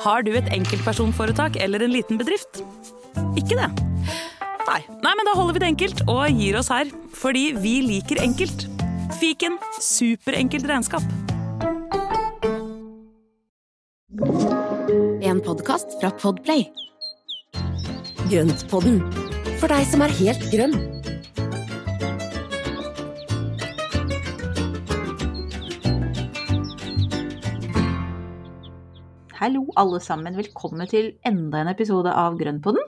Har du et enkeltpersonforetak eller en liten bedrift? Ikke det? Nei. Nei, men da holder vi det enkelt og gir oss her. Fordi vi liker enkelt. Fiken superenkelt regnskap. En podkast fra Podplay. Grøntpodden, for deg som er helt grønn. Hallo, alle sammen. Velkommen til enda en episode av Grønnpodden.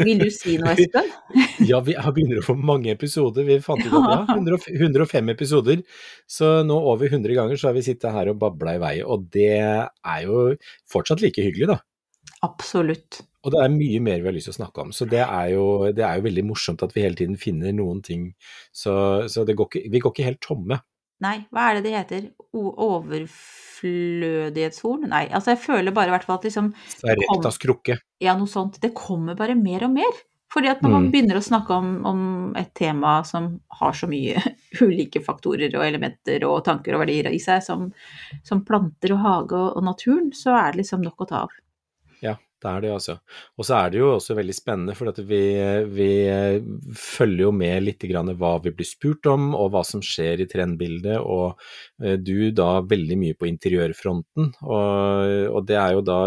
Vil du si noe, Espen? Ja, vi begynner å få mange episoder. Vi fant ut at ja, 105 episoder. Så nå over 100 ganger så har vi sittet her og babla i vei. Og det er jo fortsatt like hyggelig, da. Absolutt. Og det er mye mer vi har lyst til å snakke om. Så det er jo, det er jo veldig morsomt at vi hele tiden finner noen ting. Så, så går ikke, vi går ikke helt tomme. Nei, hva er det det heter? O overflødighetshorn? Nei, altså jeg føler bare i hvert fall at liksom Rektas krukke. Ja, noe sånt. Det kommer bare mer og mer. Fordi at når man Mm. begynner å snakke om, om et tema som har så mye ulike faktorer og elementer og tanker og verdier i seg, som, som planter og hage og, og naturen, så er det liksom nok å ta av. Det er det altså. Og så er det jo også veldig spennende, for at vi, vi følger jo med litt grann hva vi blir spurt om, og hva som skjer i trendbildet, og eh, du da veldig mye på interiørfronten, og, og det er jo da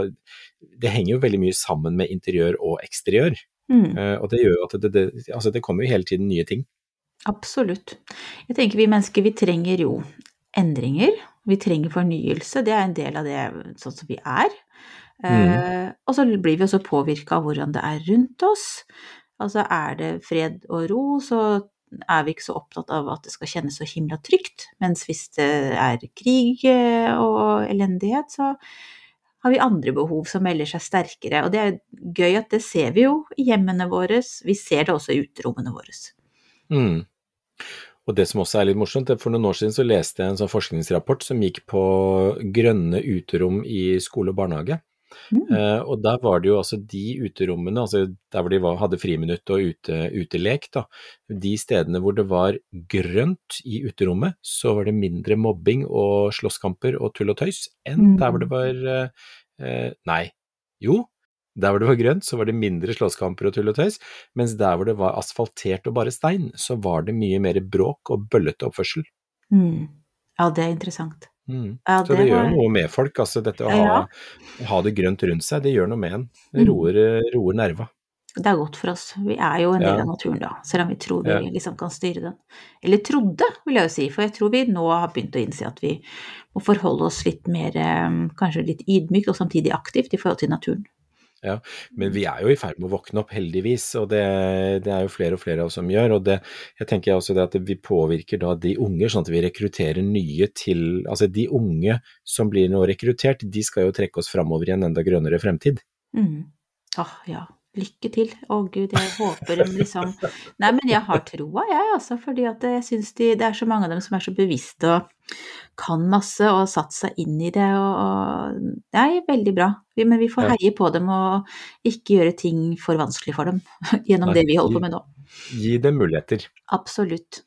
Det henger jo veldig mye sammen med interiør og eksteriør, Mm. eh, og det gjør jo at det, det, altså det kommer jo hele tiden nye ting. Absolutt. Jeg tenker vi mennesker, vi trenger jo endringer. Vi trenger fornyelse. Det er en del av det sånn som vi er. Eh, og så blir vi også påvirka av hvordan det er rundt oss. Altså er det fred og ro, så er vi ikke så opptatt av at det skal kjennes så himla trygt. Mens hvis det er krig eh, og elendighet, så har vi andre behov som melder seg sterkere. Og det er gøy at det ser vi jo i hjemmene våre. Vi ser det også i uterommene våre. Mm. Og det som også er litt morsomt, er for noen år siden så leste jeg en sånn forskningsrapport som gikk på grønne uterom i skole og barnehage. Mm. Eh, og der var det jo altså de uterommene, altså der hvor de var, hadde friminutt og ute, utelek, da, de stedene hvor det var grønt i uterommet, så var det mindre mobbing og slåsskamper og tull og tøys enn Mm. der hvor det var eh, eh, Nei, jo, der hvor det var grønt, så var det mindre slåsskamper og tull og tøys, mens der hvor det var asfaltert og bare stein, så var det mye mer bråk og bøllete oppførsel. Mm. Ja, det er interessant. Mm. Ja, Så det gjør var- noe med folk, altså dette å ha, Ja. ha det grønt rundt seg, det gjør noe med en. Det Mm. roer, roer nerva. Det er godt for oss. Vi er jo en del Ja. av naturen da, selv om vi tror vi liksom kan styre den. Eller trodde, vil jeg jo si, for jeg tror vi nå har begynt å innse at vi må forholde oss litt mer, eh, kanskje litt ydmykt og samtidig aktivt i forhold til naturen. Men vi er jo i ferd med å våkne opp, heldigvis, og det, det er jo flere og flere av oss som gjør. Og det, jeg tenker også det at vi påvirker da de unge, sånn at vi rekrutterer nye til Altså de unge som blir nå rekruttert, de skal jo trekke oss framover i en enda grønnere fremtid. Mm. Ah, ja. Lykke til. Å gud, jeg håper de liksom Nei, men jeg har troa, jeg, altså, fordi at jeg syns de, det er så mange av dem som er så bevisste og kan masse og har satt seg inn i det og, og Det er veldig bra. Vi, men vi får Ja. heie på dem og ikke gjøre ting for vanskelig for dem gjennom Nei, det vi holder på med nå. Gi dem muligheter. Absolutt.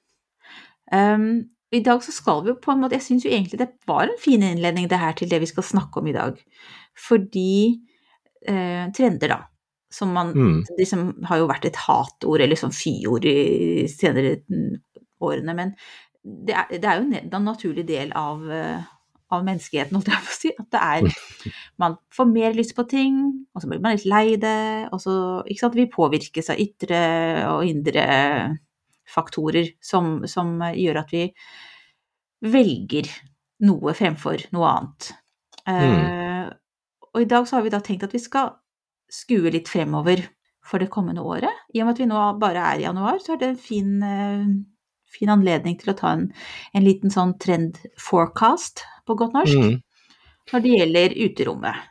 Um, I dag så skal vi jo på en måte Jeg syns jo egentlig det var en fin innledning det her til det vi skal snakke om i dag. Fordi eh, trender, da, som man Mm. liksom har jo vært et hatord eller sånn fyord i senere årene, men det er, det er jo en naturlig del av, eh, av menneskeheten, holdt jeg på å si. At det er Man får mer lyst på ting, og så blir man litt lei det, og så Ikke sant. Vi påvirkes av ytre og indre faktorer som, som gjør at vi velger noe fremfor noe annet. Eh, og i dag så har vi da tenkt at vi skal skue litt fremover for det kommende året. I og med at vi nå bare er i januar, så er det en fin, eh, fin anledning til å ta en, en liten sånn trend forecast på godt norsk Mm. når det gjelder uterommet.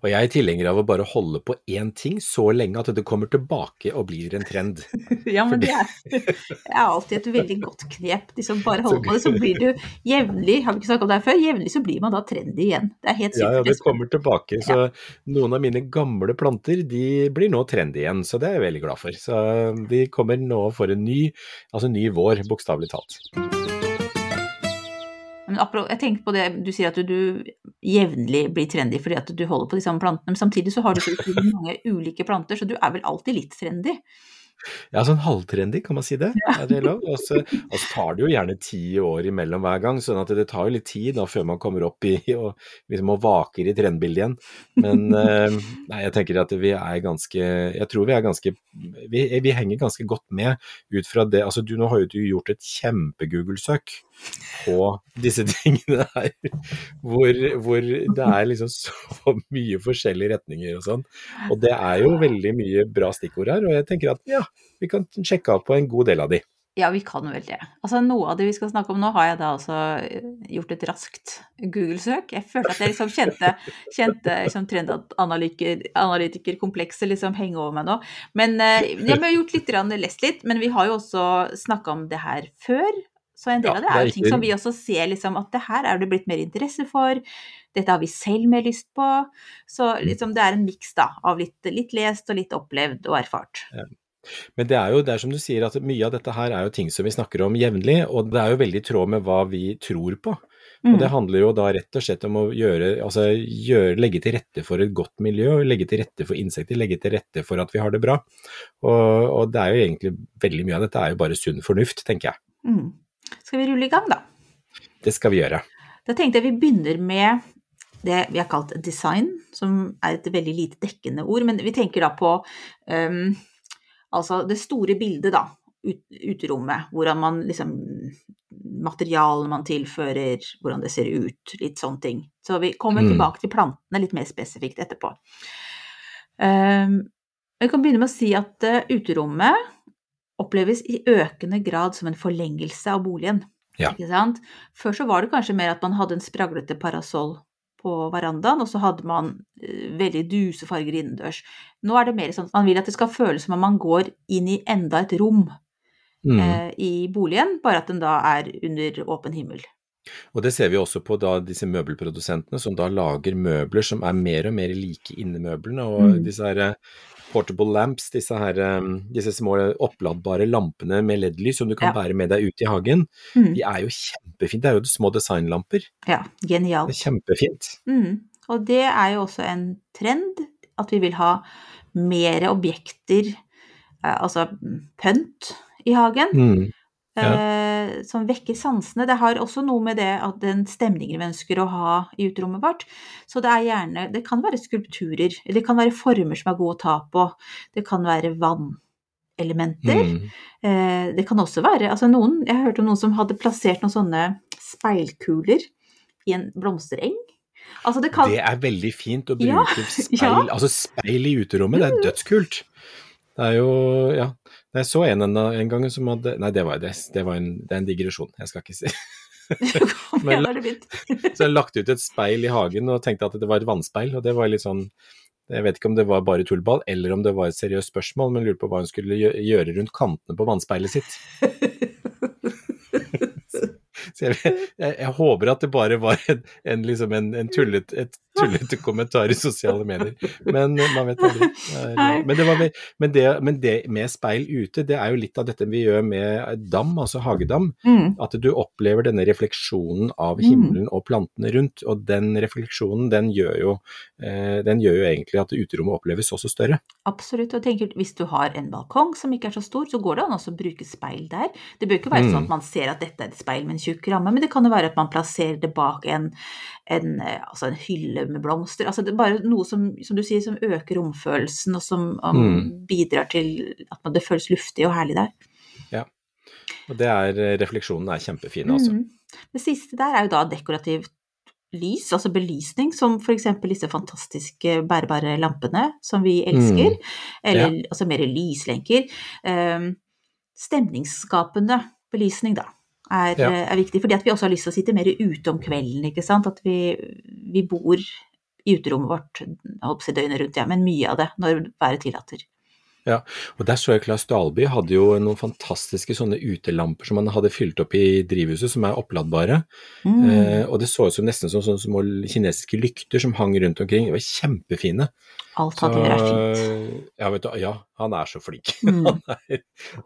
Og jeg er tilhenger av å bare holde på én ting så lenge at det kommer tilbake og blir en trend. Ja, men det er, det er alltid et veldig godt knep. Liksom bare holde på det, så blir du jevnlig, har vi ikke snakket om det her før, jevnlig så blir man da trendy igjen. Det er helt Ja, ja, det kommer tilbake. Så noen av mine gamle planter de blir nå trendy igjen, så det er jeg veldig glad for. Så de kommer nå for en ny, altså ny vår, bokstavelig talt. Jeg tenker på det du sier at du, du jevnlig blir trendy fordi at du holder på de samme plantene, men samtidig så har du så mange ulike planter, så du er vel alltid litt trendy. Ja, sånn halvtrendy, kan man si det? Er det lov? Og så og så tar det jo gjerne ti år imellom hver gang, sånn at det tar jo litt tid da før man kommer opp i og liksom og vaker i trendbildet igjen. Men eh, nei, jeg tenker at vi er ganske Jeg tror vi er ganske Vi, vi henger ganske godt med ut fra det. Altså du, nå har jo du gjort et kjempe-Google-søk på disse tingene her, hvor, hvor det er liksom så mye forskjellige retninger og sånn. Og det er jo veldig mye bra stikkord her, og jeg tenker at ja, vi kan sjekke av på en god del av de. Ja, vi kan vel det. Altså Noe av det vi skal snakke om nå, har jeg da altså eh, gjort et raskt Google-søk. Jeg følte at jeg liksom kjente, kjente liksom trendanalytikerkomplekset liksom henge over meg nå. Men jeg ja, vi har gjort litt, lest litt, men vi har jo også snakka om det her før. Så en del Ja, av det er jo ting som vi også ser liksom at det her er det blitt mer interesse for. Dette har vi selv mer lyst på. Så liksom det er en miks av litt, litt lest og litt opplevd og erfart. Men det er jo det er som du sier, at mye av dette her er jo ting som vi snakker om jevnlig, og det er jo veldig i tråd med hva vi tror på. Og det Mm. handler jo da rett og slett om å gjøre, altså gjøre, legge til rette for et godt miljø, legge til rette for insekter, legge til rette for at vi har det bra. Og, og det er jo egentlig veldig mye av dette er jo bare sunn fornuft, tenker jeg. Mm. Skal vi rulle i gang, da? Det skal vi gjøre. Da tenkte jeg vi begynner med det vi har kalt design, som er et veldig lite dekkende ord. Men vi tenker da på um, altså det store bildet, da. Ut, uterommet. Hvordan man liksom Materialene man tilfører, hvordan det ser ut. Litt sånne ting. Så vi kommer Mm. tilbake til plantene litt mer spesifikt etterpå. Um, jeg kan begynne med å si at eh, uterommet oppleves i økende grad som en forlengelse av boligen. Ja. Ikke sant? Før så var det kanskje mer at man hadde en spraglete parasoll på verandaen, og så hadde man eh, veldig duse farger innendørs. Nå er det mer sånn at man vil at det skal føles som om man går inn i enda et rom Mm. eh, i boligen, bare at den da er under åpen himmel. Og det ser vi også på da disse møbelprodusentene som da lager møbler som er mer og mer like innemøblene, og Mm. disse her eh, portable lamps, disse, her, disse små oppladbare lampene med LED-lys som du kan Ja. bære med deg ut i hagen, Mm. de er jo kjempefint. Det er jo små designlamper. Ja, Det er kjempefint. Mm. Og det er jo også en trend, at vi vil ha mer objekter, eh, altså mm, pynt, i hagen. Mm. Eh, som vekker sansene. Det har også noe med det at den stemningen vi ønsker å ha i uterommet vårt. Så det er gjerne Det kan være skulpturer, eller det kan være former som er gode å ta på. Det kan være vannelementer. Mm. Eh, det kan også være Altså noen Jeg hørte om noen som hadde plassert noen sånne speilkuler i en blomstereng. Altså det kan Det er veldig fint å Ja, bruke speil, ja. altså speil i uterommet, det er dødskult. Det er jo, ja. Jeg så en, en, en gang som hadde Nei, det var, det, det var en, det er en digresjon, jeg skal ikke si. Men? Så jeg lagt ut et speil i hagen og tenkte at det var et vannspeil, og det var litt sånn Jeg vet ikke om det var bare tullball, eller om det var et seriøst spørsmål, men lurte på hva hun skulle gjøre rundt kantene på vannspeilet sitt. Jeg, jeg, jeg håper at det bare var en, en, liksom en, en tullet, et tullete kommentar i sosiale medier, men man vet aldri. Men det, var, men, det, men det med speil ute, det er jo litt av dette vi gjør med dam, altså hagedam. Mm. At du opplever denne refleksjonen av Mm. himmelen og plantene rundt, og den refleksjonen den gjør jo, eh, den gjør jo egentlig at uterommet oppleves også større. Absolutt. Og tenk tenker, hvis du har en balkong som ikke er så stor, så går det an å bruke speil der. Det bør ikke være Mm. sånn at man ser at dette er et speil med en tjukk ramme, men det kan jo være at man plasserer det bak en, en, eh, altså en hylle med blomster. Altså det er bare noe som, som du sier, som øker romfølelsen, og som og Mm. bidrar til at det føles luftig og herlig der. Ja, Og det er, refleksjonene refleksjonen er kjempefin, altså. Mm. Det siste der er jo da dekorativt lys, altså belysning, som for eksempel disse fantastiske bærebare lampene som vi elsker, eller altså mer lyslenker. Um, stemningsskapende belysning, da, er, Ja. er viktig, fordi at vi også har lyst til å sitte mer ute om kvelden, ikke sant, at vi, vi bor i uterommet vårt, holdt på å døgnet rundt, ja, men mye av det, når været tillater. Og der så jeg Claes Dalby hadde jo noen fantastiske sånne utelamper som han hadde fylt opp i drivhuset, som er oppladbare. Mm. Eh, og det så ut som nesten som sånne små kinesiske lykter som hang rundt omkring. De var kjempefine. Alt hadde gjør er fint. Ja, vet du, ja, han er så flink. Mm. Han, er,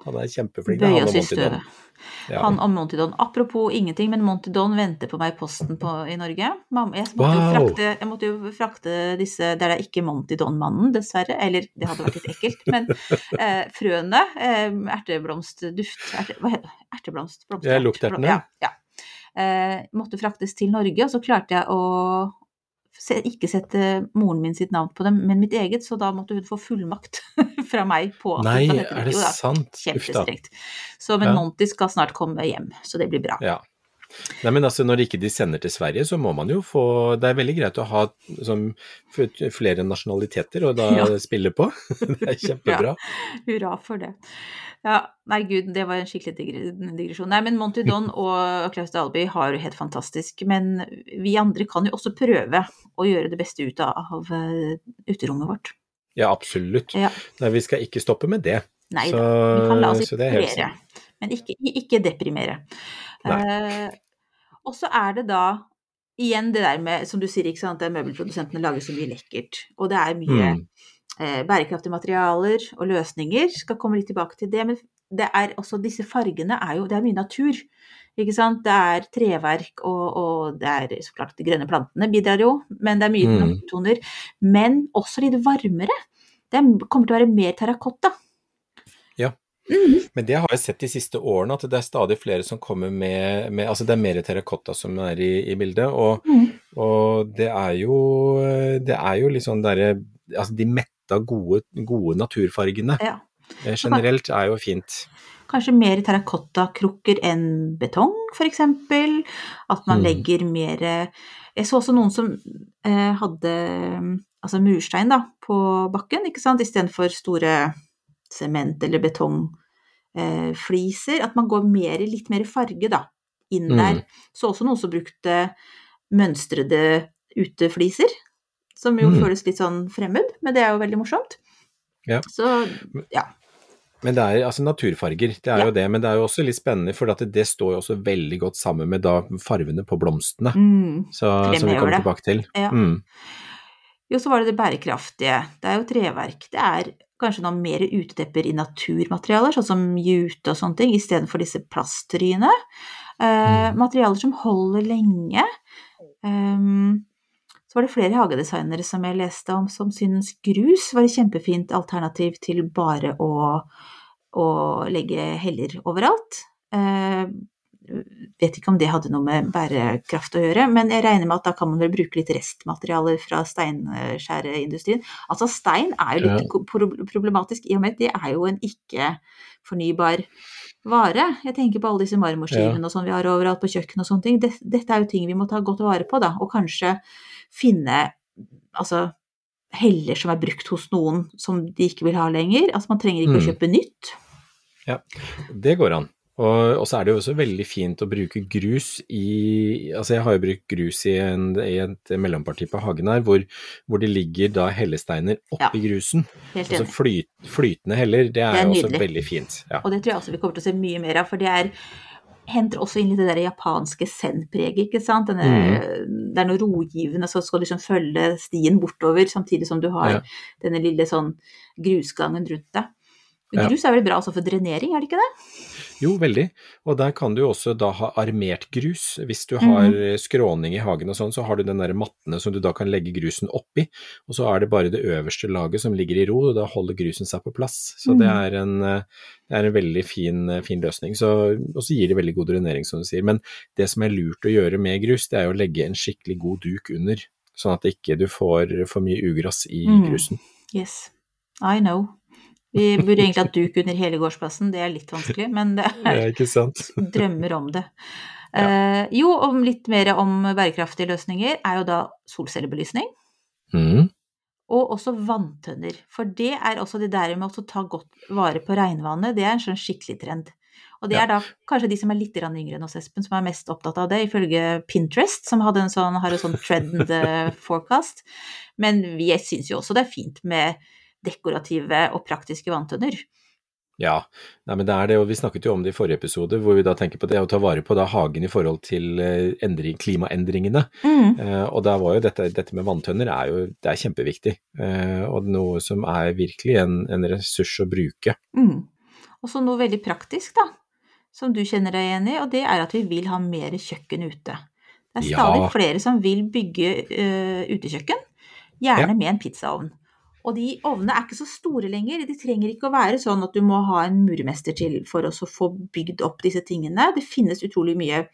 han er kjempeflink. Er oss og i støvet. Ja. Han og Monty Don. Apropos ingenting, men Monty Don venter på meg i posten på, i Norge. Mamma, jeg, måtte Wow. frakte, jeg måtte jo frakte disse Der det er ikke Monty Don-mannen, dessverre. Eller det hadde vært litt ekkelt. Men eh, frøene, eh, erteblomstduft erte, Hva heter det? Erteblomst? blomsterert, Ja, luktertene. Ja. ja. Eh, måtte fraktes til Norge, og så klarte jeg å ikke sette moren min sitt navn på dem, men mitt eget, så da måtte hun få fullmakt fra meg på at Nei, hete er det Jo da, sant? Kjempestrengt. Så, men Ja. Monty skal snart komme hjem, så det blir bra. Ja. Nei, men altså Når ikke de sender til Sverige, så må man jo få Det er veldig greit å ha som, flere nasjonaliteter og da Ja. spille på. Det er kjempebra. Hurra for det. Ja, nei gud, det var en skikkelig digresjon. Nei, men Monty Don og Klaus Dalby har jo helt fantastisk. Men vi andre kan jo også prøve å gjøre det beste ut av, eh, uterommet vårt. Ja, absolutt. Ja. Nei, vi skal ikke stoppe med det. Nei da, vi kan la oss er inspirere, men ikke, ikke deprimere. Eh, og så er det da igjen det der med, som du sier, ikke sant, at møbelprodusentene lager så mye lekkert. Og det er mye Mm. eh, bærekraftige materialer og løsninger. Skal komme litt tilbake til det. Men det er også disse fargene er jo Det er mye natur. Ikke sant? Det er treverk, og, og det er så klart de grønne plantene bidrar jo, men det er mye Mm. toner. Men også litt varmere. Det kommer til å være mer terrakotta. Men det har jeg sett de siste årene, at det er stadig flere som kommer med, med Altså det er mer terrakotta som er i, i bildet, og, Mm. og det er jo Det er jo litt sånn derre Altså de metta, gode, gode naturfargene Ja. eh, generelt er jo fint. Kanskje mer terrakottakrukker enn betong, f.eks. At man Mm. legger mer Jeg så også noen som eh, hadde altså murstein da, på bakken, ikke sant, istedenfor store sement- eller betongfliser. at man går mer, litt mer farge da, inn Mm. der. Så også noen som brukte mønstrede utefliser, som jo Mm. føles litt sånn fremmed, men det er jo veldig morsomt. Ja. Så ja. Men det er altså naturfarger, det er Ja. jo det. Men det er jo også litt spennende, for at det, det står jo også veldig godt sammen med da farvene på blomstene, Mm. så, som vi kommer det. tilbake til. Ja. Mm. Jo, så var det det bærekraftige. Det er jo treverk. Det er kanskje noen mer utedepper i naturmaterialer, sånn som jute og sånne ting, istedenfor disse plasttryene. Uh, materialer som holder lenge. Um, så var det flere hagedesignere som jeg leste om som syntes grus var et kjempefint alternativ til bare å, å legge heller overalt. Eh, vet ikke om det hadde noe med bærekraft å gjøre, men jeg regner med at da kan man vel bruke litt restmaterialer fra steinskjæreindustrien. Altså stein er jo litt Ja. problematisk i og med at det er jo en ikke-fornybar vare. Jeg tenker på alle disse marmorskivene og sånn vi har overalt på kjøkken og sånne ting. Det- Dette er jo ting vi må ta godt vare på, da, og kanskje finne altså heller som er brukt hos noen som de ikke vil ha lenger. Altså man trenger ikke å Mm. kjøpe nytt. Det går an. Og, og så er det jo også veldig fint å bruke grus i Altså jeg har jo brukt grus i, en, i et mellomparti på hagen her, hvor, hvor det ligger da hellesteiner oppi grusen. Helt Altså flyt, flytende heller, det er, Det er jo også veldig fint. Ja. Og det tror jeg også vi kommer til å se mye mer av, for det er henter også inn litt det der japanske zen-preget, ikke sant. Denne, Mm. Det er noe rogivende, så skal du liksom følge stien bortover, samtidig som du har Ja. denne lille sånn grusgangen rundt deg. Men grus er vel bra for drenering, er det ikke det? Jo, veldig. Og der kan du også da ha armert grus. Hvis du har har skråning i hagen og sånn, så har du den der mattene som du da kan legge grusen oppi, og så er det bare det øverste laget som ligger i ro, og da holder grusen seg på plass. Så det Mhm. er en, eh, det er en veldig fin, eh, fin løsning. Så, og så gir det veldig god drenering, som du sier. Men det som er lurt å gjøre med grus, det er å legge en skikkelig god duk under, sånn at ikke du får for mye ugress i Mm. grusen. Yes. I know. Vi burde egentlig hatt duk under hele gårdsplassen, det er litt vanskelig, men det er Ja, drømmer om det. Eh, jo, om litt mer om bærekraftige løsninger er jo da solcellebelysning. Mm. Og også vanntønner. For det er også det der med å ta godt vare på regnvannet, det er en sånn skikkelig trend. Og det Ja. er da kanskje de som er litt yngre enn oss, Espen, som er mest opptatt av det, ifølge Pinterest, som hadde en sånn, har en sånn trend eh, forecast. Men vi syns jo også det er fint med dekorative og praktiske vanntønner. Ja, Nei, men det er det, og vi snakket jo om det i forrige episode, hvor vi da tenker på det å ta vare på da hagen i forhold til eh, endring, klimaendringene. Mm. Eh, og da var jo dette, dette med vanntønner er jo det er kjempeviktig, eh, og noe som er virkelig en, en ressurs å bruke. Mm. Og så noe veldig praktisk, da, som du kjenner deg igjen i, og det er at vi vil ha mer kjøkken ute. Det er stadig Ja. flere som vil bygge uh, utekjøkken, gjerne Ja. med en pizzaovn. Og de ovnene er ikke så store lenger, de trenger ikke å være sånn at du må ha en murmester til for å få bygd opp disse tingene. Det finnes utrolig mye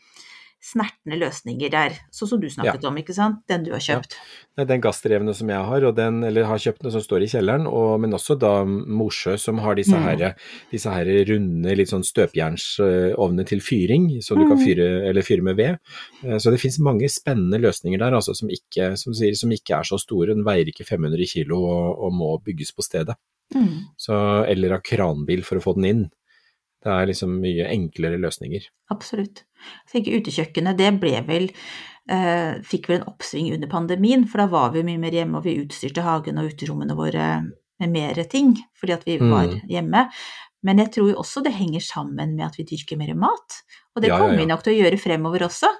snertne løsninger der, sånn som du snakket om, ikke sant, den du har kjøpt. Ja. Den gassdrevne som jeg har, og den, eller har kjøpt den som står i kjelleren, og, men også da Mosjø som har disse, Mm. her, disse her runde, litt sånn støpjernsovnene til fyring, så du kan Mm. fyre, eller fyre med ved. Eh, Så det finnes mange spennende løsninger der, altså, som, ikke, som, sier, som ikke er så store. Den veier ikke 500 kilo og, og må bygges på stedet. Mm. Så, eller av kranbil for å få den inn. Det er liksom mye enklere løsninger. Absolutt. Jeg tenker utekjøkkenet, det ble vel eh, Fikk vel en oppsving under pandemien, for da var vi mye mer hjemme, og vi utstyrte hagen og uterommene våre med mer ting, fordi at vi Mm. var hjemme. Men jeg tror jo også det henger sammen med at vi dyrker mer mat. Og det Ja, ja, kommer ja. vi nok til å gjøre fremover også.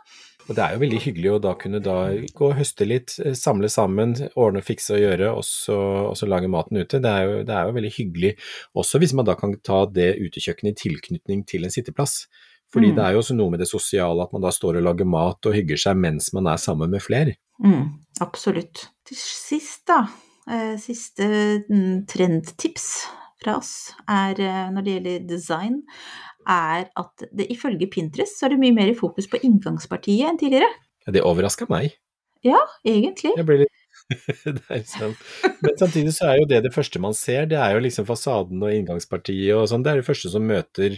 Og det er jo veldig hyggelig å da kunne da gå og høste litt, eh, samle sammen, ordne, fikse og gjøre, og så, og så lage maten ute. Det er, jo, det er jo veldig hyggelig, også hvis man da kan ta det utekjøkkenet i tilknytning til en sitteplass. Fordi Mm. det er jo også noe med det sosiale at man da står og lager mat og hygger seg mens man er sammen med flere. Mm, absolutt. Til sist, da. Eh, siste mm, trendtips fra oss er, eh, når det gjelder design, er at det ifølge Pinterest så er det mye mer i fokus på inngangspartiet enn tidligere. Ja, det overraska meg. Ja, Egentlig. Jeg ble litt det liksom. Men samtidig så er jo det det første man ser, det er jo liksom fasaden og inngangspartiet og sånn. Det er det første som møter,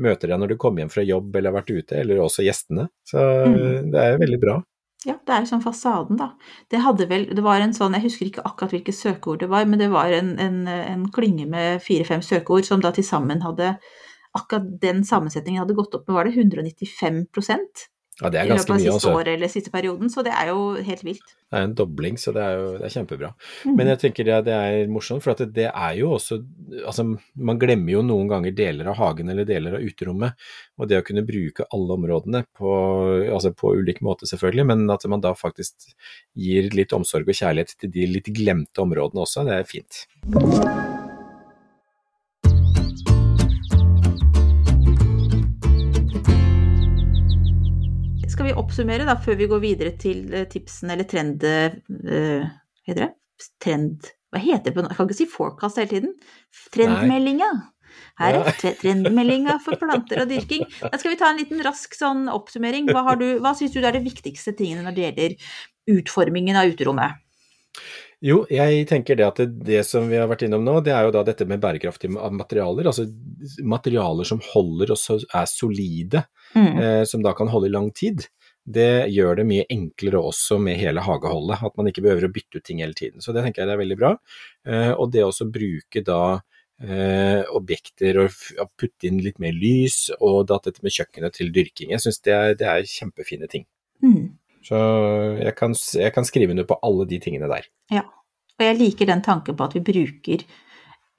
møter deg når du kommer hjem fra jobb eller har vært ute, eller også gjestene. Så Mm. det er jo veldig bra. Ja, det er jo sånn fasaden, da. Det hadde vel Det var en sånn, jeg husker ikke akkurat hvilke søkeord det var, men det var en, en, en klynge med fire-fem søkeord som da til sammen hadde Akkurat den sammensetningen hadde gått opp med, var det 195 Ja, det er i løpet av siste år året eller siste perioden, så det er jo helt vilt. Det er en dobling, så det er jo det er kjempebra. Mm. Men jeg tenker det, det er morsomt, for at det, det er jo også Altså, man glemmer jo noen ganger deler av hagen eller deler av uterommet. Og det å kunne bruke alle områdene på, altså på ulik måte, selvfølgelig, men at man da faktisk gir litt omsorg og kjærlighet til de litt glemte områdene også, det er fint. Skal vi oppsummere da, før vi går videre til eh, tipsen eller trend... Uh, heter det? Trend... Hva heter det på norsk? Jeg kan ikke si forecast hele tiden. Trendmeldinga. Her er trendmeldinga for planter og dyrking. Da skal vi ta en liten rask sånn oppsummering. Hva, har du, hva syns du er de viktigste tingene når det gjelder utformingen av uterommet? Jo, jeg tenker det at det, det som vi har vært innom nå, det er jo da dette med bærekraftige materialer. Altså materialer som holder og er solide, Mm. eh, som da kan holde i lang tid. Det gjør det mye enklere også med hele hageholdet, at man ikke behøver å bytte ut ting hele tiden. Så det tenker jeg det er veldig bra. Eh, og det også bruke da eh, objekter og putte inn litt mer lys, og da dette med kjøkkenet til dyrking. Jeg syns det, det er kjempefine ting. Mm. Så jeg kan, jeg kan skrive under på alle de tingene der. Ja, Og jeg liker den tanken på at vi bruker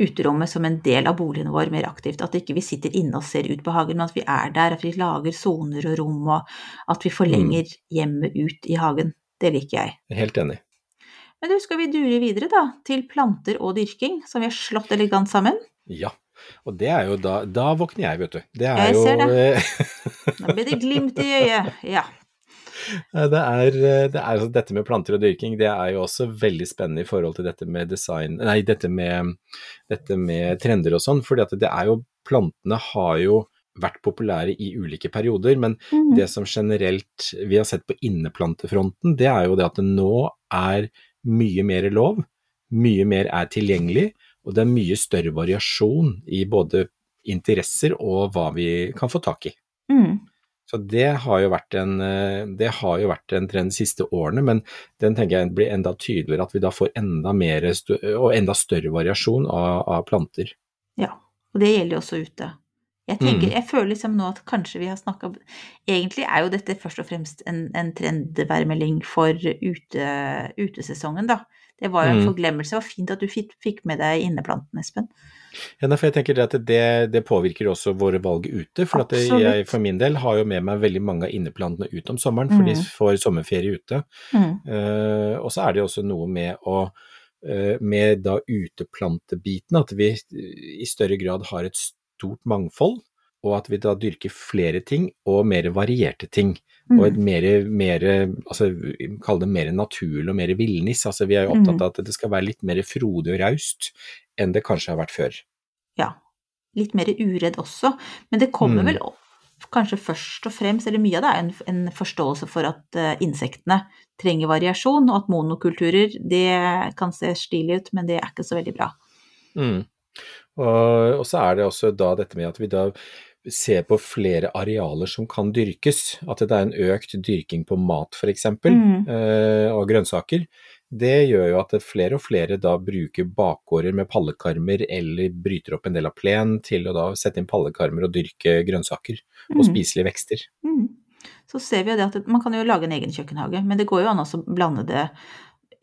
uterommet som en del av boligen vår mer aktivt. At ikke vi sitter inne og ser ut på hagen, men at vi er der, at vi lager soner og rom, og at vi forlenger hjemmet ut i hagen. Det liker jeg. Helt enig. Men du, skal vi dure videre da, til planter og dyrking, som vi har slått elegant sammen? Ja, og det er jo da Da våkner jeg, vet du. Det er Jeg jo ser det. Da blir det glimt i øyet. Ja. Det er, eh, det er altså dette med planter og dyrking, det er jo også veldig spennende i forhold til dette med design Nei, dette med, dette med trender og sånn, at det er jo Plantene har jo vært populære i ulike perioder, men Mm. det som generelt vi har sett på inneplantefronten, det er jo det at det nå er mye mer lov, mye mer er tilgjengelig, og det er mye større variasjon i både interesser og hva vi kan få tak i. Mm. Så det har jo vært en, eh, det har jo vært en trend de siste årene, men den tenker jeg blir enda tydeligere at vi da får enda mer og enda større variasjon av, av planter. Ja, og det gjelder jo også ute. Jeg tenker, Mm. jeg føler liksom nå at kanskje vi har snakka Egentlig er jo dette først og fremst en, en trendværmelding for ute, utesesongen, da. Det var jo en Mm. forglemmelse. Det var fint at du fikk, med deg inneplanten, Espen. Ja, for jeg tenker at det, det påvirker også våre valg ute. For jeg for min del har jo med meg veldig mange av inneplantene ut om sommeren, for de Mm. får sommerferie ute. Mm. Uh, og så er det jo også noe med å eh, med da uteplantebiten, at vi i større grad har et stort mangfold, og at vi da dyrker flere ting og mer varierte ting. Og et Mm. mer, mer altså kall det mer naturlig og mer villnis. Altså vi er jo opptatt Mm. av at det skal være litt mer frodig og raust enn det kanskje har vært før. Ja. Litt mer uredd også. Men det kommer Mm. vel opp kanskje først og fremst, eller mye av det er en, en forståelse for at uh, insektene trenger variasjon, og at monokulturer, det kan se stilig ut, men det er ikke så veldig bra. Mm. Og, og så er det også da dette med at vi da ser på flere arealer som kan dyrkes. At det er en økt dyrking på mat f.eks. Mm. Eh, og grønnsaker. Det gjør jo at flere og flere da bruker bakgårder med pallekarmer eller bryter opp en del av plen til å da sette inn pallekarmer og dyrke grønnsaker og Mm. spiselige vekster. Mm. Så ser vi jo det at man kan jo lage en egen kjøkkenhage, men det går jo an å blande det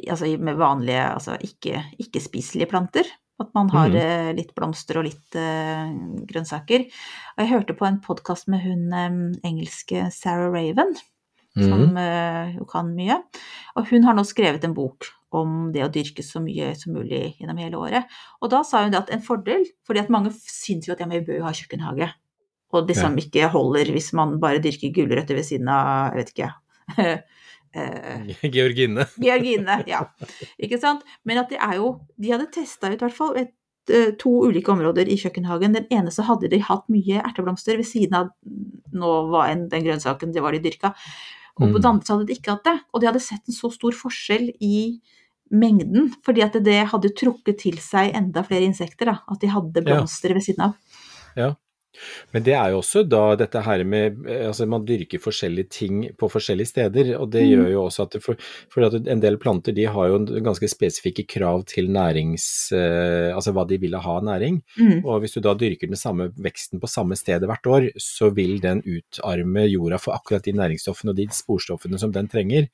altså med vanlige, altså ikke- ikke-spiselige planter. At man har mm. eh, litt blomster og litt uh, grønnsaker. Og jeg hørte på en podkast med hun um, engelske Sarah Raven, som Mhm. eh, jo kan mye. Og hun har nå skrevet en bok om det å dyrke så mye som mulig gjennom hele året. Og da sa hun det at en fordel, fordi at mange syns jo at ja, men vi bør jo ha kjøkkenhage. Og det som ikke holder hvis man bare dyrker gulrøtter ved siden av, jeg vet ikke eh, Georgine. Georgine, ja. Ikke sant? Men at det er jo De hadde testa ut i hvert fall et, eh, to ulike områder i kjøkkenhagen. Den ene så hadde de hatt mye erteblomster ved siden av nå var en, den grønnsaken det var de dyrka. Og på Mm. den andre så hadde de ikke hatt det. Og de hadde sett en så stor forskjell i mengden, fordi at det hadde trukket til seg enda flere insekter. Da. At de hadde Ja. blomster ved siden av. Ja. Men det er jo også da dette her med eh, Altså man dyrker forskjellige ting på forskjellige steder, og det Mm. gjør jo også at for, for at en del planter de har jo ganske spesifikke krav til nærings... Eh, altså hva de vil ha av næring. Mm. Og hvis du da dyrker den samme veksten på samme stedet hvert år, så vil den utarme jorda for akkurat de næringsstoffene og de sporstoffene som den trenger.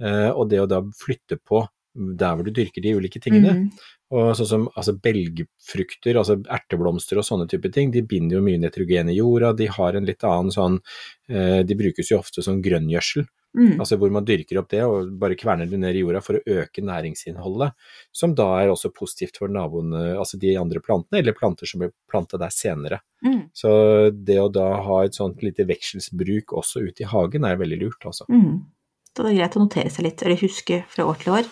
Eh, og det å da flytte på der hvor du dyrker de ulike tingene, Mm. og sånn som altså belgfrukter, altså erteblomster og sånne type ting, de binder jo mye nitrogen i jorda, de har en litt annen sånn eh, De brukes jo ofte som grønngjødsel, Mm. altså hvor man dyrker opp det og bare kverner det ned i jorda for å øke næringsinnholdet, som da er også positivt for naboene, altså de andre plantene, eller planter som blir planta der senere. Mm. Så det å da ha et sånt lite vekselsbruk også ute i hagen er veldig lurt, altså. Mm. Så det er greit å notere seg litt, eller huske fra år til år.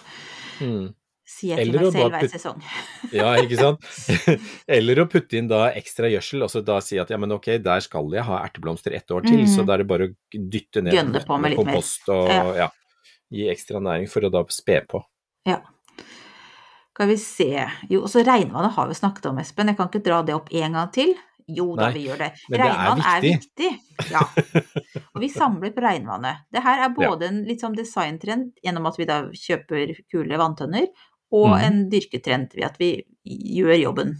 Mm. Sier til meg selv hver sesong. Ja, ikke sant? Eller å putte inn da ekstra gjødsel, og så da si at ja, men ok, der skal jeg ha erteblomster ett år til, mm. så da er det bare å dytte ned Gønne på med mer. kompost og Ja. ja. gi ekstra næring for å da spe på. Ja. Skal vi se Jo, også regnvannet har vi snakket om, Espen. Jeg kan ikke dra det opp en gang til. Jo da, Nei, vi gjør det. det er Regnvann er viktig. viktig. Ja. Og vi samler på regnvannet. Det her er både en litt sånn designtrend gjennom at vi da kjøper kule vanntønner, og mm. en dyrketrend ved at vi gjør jobben.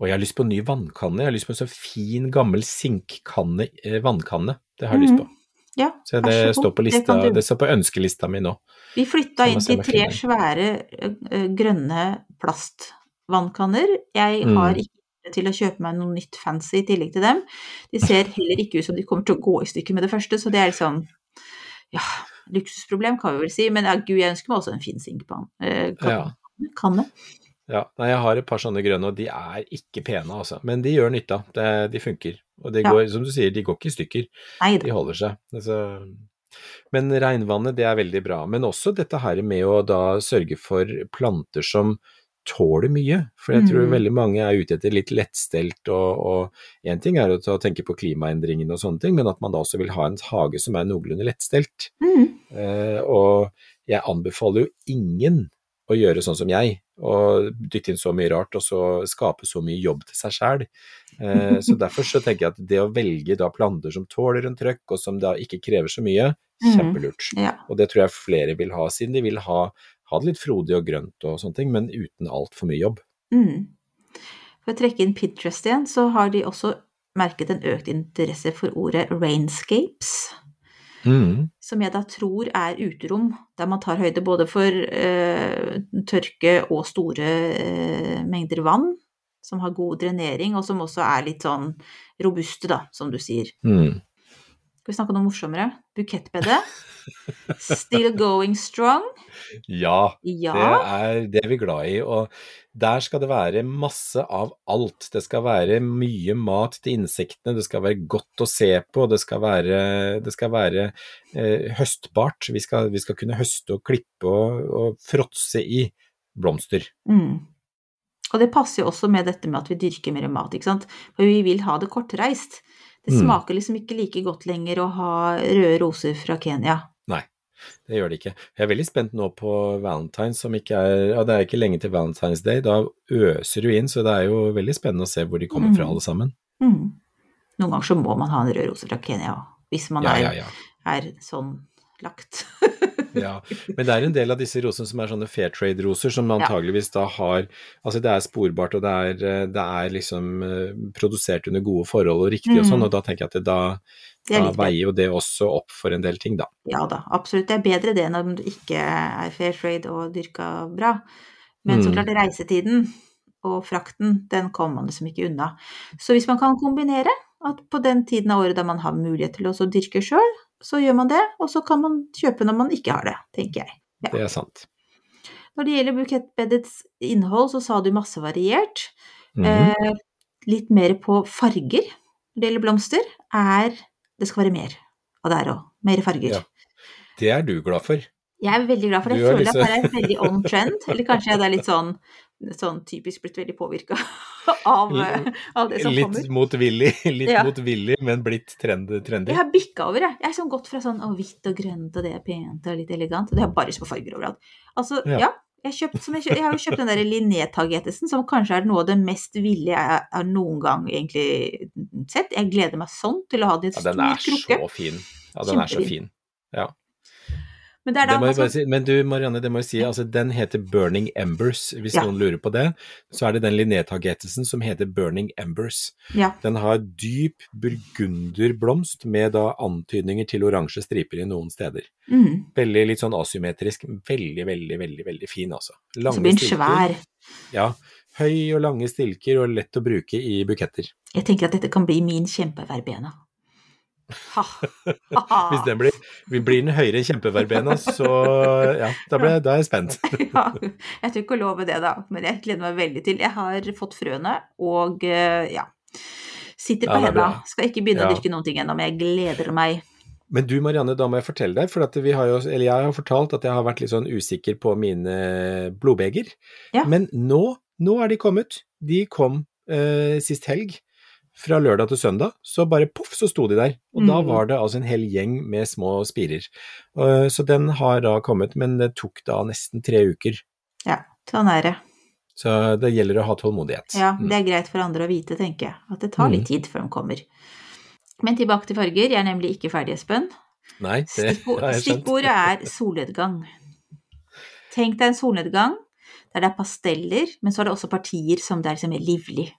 Og jeg har lyst på en ny vannkanne. Jeg har lyst på en så fin, gammel sinkkanne, eh, vannkanne. Det har jeg lyst på. Ja, Så Mhm. det så står på lista, det, det står på ønskelista mi nå. Vi flytta inn til tre svære eh, grønne plastvannkanner. Jeg Mm. har ikke til å kjøpe meg noe nytt fancy i tillegg til dem. De ser heller ikke ut som de kommer til å gå i stykker med det første, så det er liksom ja, luksusproblem kan vi vel si, men ja, gud, jeg ønsker meg også en fin sinkpanne. Eh, kan- Ja. kanne. Ja, nei, jeg har et par sånne grønne, og de er ikke pene, altså. Men de gjør nytta. Det, de funker. Og de Ja. går, som du sier, de går ikke i stykker. Neida. De holder seg. Altså, men regnvannet, det er veldig bra. Men også dette her med å da sørge for planter som tåler mye. For jeg tror Mm. veldig mange er ute etter litt lettstelt, og, én en ting er å tenke på klimaendringene og sånne ting, men at man da også vil ha en hage som er noenlunde lettstelt. Mm. Eh, og jeg anbefaler jo ingen å gjøre sånn som jeg, og dytte inn så mye rart og så skape så mye jobb til seg sjæl. Eh, så derfor så tenker jeg at det å velge da planter som tåler en trøkk, og som da ikke krever så mye, kjempelurt. Mm, Ja. Og det tror jeg flere vil ha, siden de vil ha, ha det litt frodig og grønt og sånne ting, men uten altfor mye jobb. Mm. For å trekke inn Pinterest igjen, så har de også merket en økt interesse for ordet 'rainscapes'. Mm. som jeg da tror er uterom, der man tar høyde både for eh, tørke og store eh, mengder vann, som har god drenering, og som også er litt sånn robuste, da, som du sier. Mm. Skal vi snakke om noe morsommere? Bukettbedet. Still going strong. Ja, Ja. det er det vi er glad i. Og der skal det være masse av alt. Det skal være mye mat til insektene, det skal være godt å se på, det skal være, det skal være eh, høstbart. Vi skal, vi skal kunne høste og klippe og, og fråtse i blomster. Mm. Og det passer jo også med dette med at vi dyrker mer mat, ikke sant. For vi vil ha det kortreist. Det Mm. smaker liksom ikke like godt lenger å ha røde roser fra Kenya. Nei, det gjør det ikke. Jeg er veldig spent nå på Valentine, som ikke er Ja, det er ikke lenge til Valentine's Day. Da øser du inn, så det er jo veldig spennende å se hvor de kommer fra, Mm. alle sammen. Mm. Noen ganger så må man ha en rød rose fra Kenya, hvis man Ja, er, ja, ja. er sånn lagt. Ja, men det er en del av disse rosene som er sånne fair trade-roser, som antageligvis da har Altså det er sporbart, og det er, eh, det er liksom eh, produsert under gode forhold og riktig og Mm. sånn, og da tenker jeg at det da, Det da veier jo det også opp for en del ting, da. Ja da, absolutt. Det er bedre det enn om det ikke er fair trade og dyrka bra. Men så Mm. klart, reisetiden og frakten, den kommer man liksom ikke unna. Så hvis man kan kombinere at på den tiden av året da man har mulighet til å også dyrke sjøl, så gjør man det, og så kan man kjøpe når man ikke har det, tenker jeg. Ja. Det er sant. Når det gjelder bukettbedets innhold, så sa du masse variert. Mhm. Eh, litt mer på farger når det gjelder blomster, er det skal være mer av det her òg. Mer farger. Ja. Det er du glad for. Jeg er veldig glad for det. Jeg er føler liksom- at det er veldig on trend. Eller kanskje det er litt sånn, sånn typisk blitt veldig påvirka av, eh, av det som Litt kommer. motvillig, litt Ja. motvillig, men blitt trend, trendy. Jeg har bikka over, jeg. Jeg har sånn gått fra sånn å, hvitt og grønt, og det er pent og litt elegant, og det er bare små farger overalt. Altså, Ja. ja. Jeg, kjøpt, som jeg, kjøpt, jeg har jo kjøpt den der Linné-tagetesen, som kanskje er noe av det mest ville jeg har noen gang egentlig sett. Jeg gleder meg sånn til å ha det i Ja, en den er så fin. Ja, den er så fin. Ja. Men det er Det da jeg bare si, men du Marianne, det må jeg si, altså den heter Burning Embers, hvis Ja. noen lurer på det. Så er det den Linné-tagetesen som heter Burning Embers. Ja. Den har dyp burgunderblomst med da antydninger til oransje striper i noen steder. mm, Veldig litt sånn asymmetrisk, veldig, veldig, veldig veldig fin altså. Så Lange blir den svær. Ja, høy og lange stilker og lett å bruke i buketter. Jeg tenker at dette kan bli min kjempeverbena. Ha. Ha. Hvis den blir, blir den høyere enn kjempeverbena, så ja, da, ble, da er jeg spent. ja, jeg tør ikke å love det, da, men jeg gleder meg veldig til. Jeg har fått frøene, og eh, ja Sitter på Ja, henda. Skal ikke begynne å Ja. dyrke noen ting ennå, men jeg gleder meg. Men du Marianne, da må jeg fortelle deg, for at vi har jo, eller jeg har fortalt at jeg har vært litt sånn usikker på mine blodbeger. Ja. Men nå, nå er de kommet. De kom eh, sist helg. Fra lørdag til søndag, så bare poff, så sto de der. Og da Mm. var det altså en hel gjeng med små spirer. Eh, så den har da kommet, men det tok da nesten tre uker. Ja, sånn er det. Så det gjelder å ha tålmodighet. Ja, Mm. det er greit for andre å vite, tenker jeg. At det tar litt tid før de kommer. Men tilbake til farger. Jeg er nemlig ikke ferdig, Espen. Nei, det har jeg skjønt. stikkordet er solnedgang. Tenk deg en solnedgang der det er pasteller, men så er det også partier som det er liksom livlig.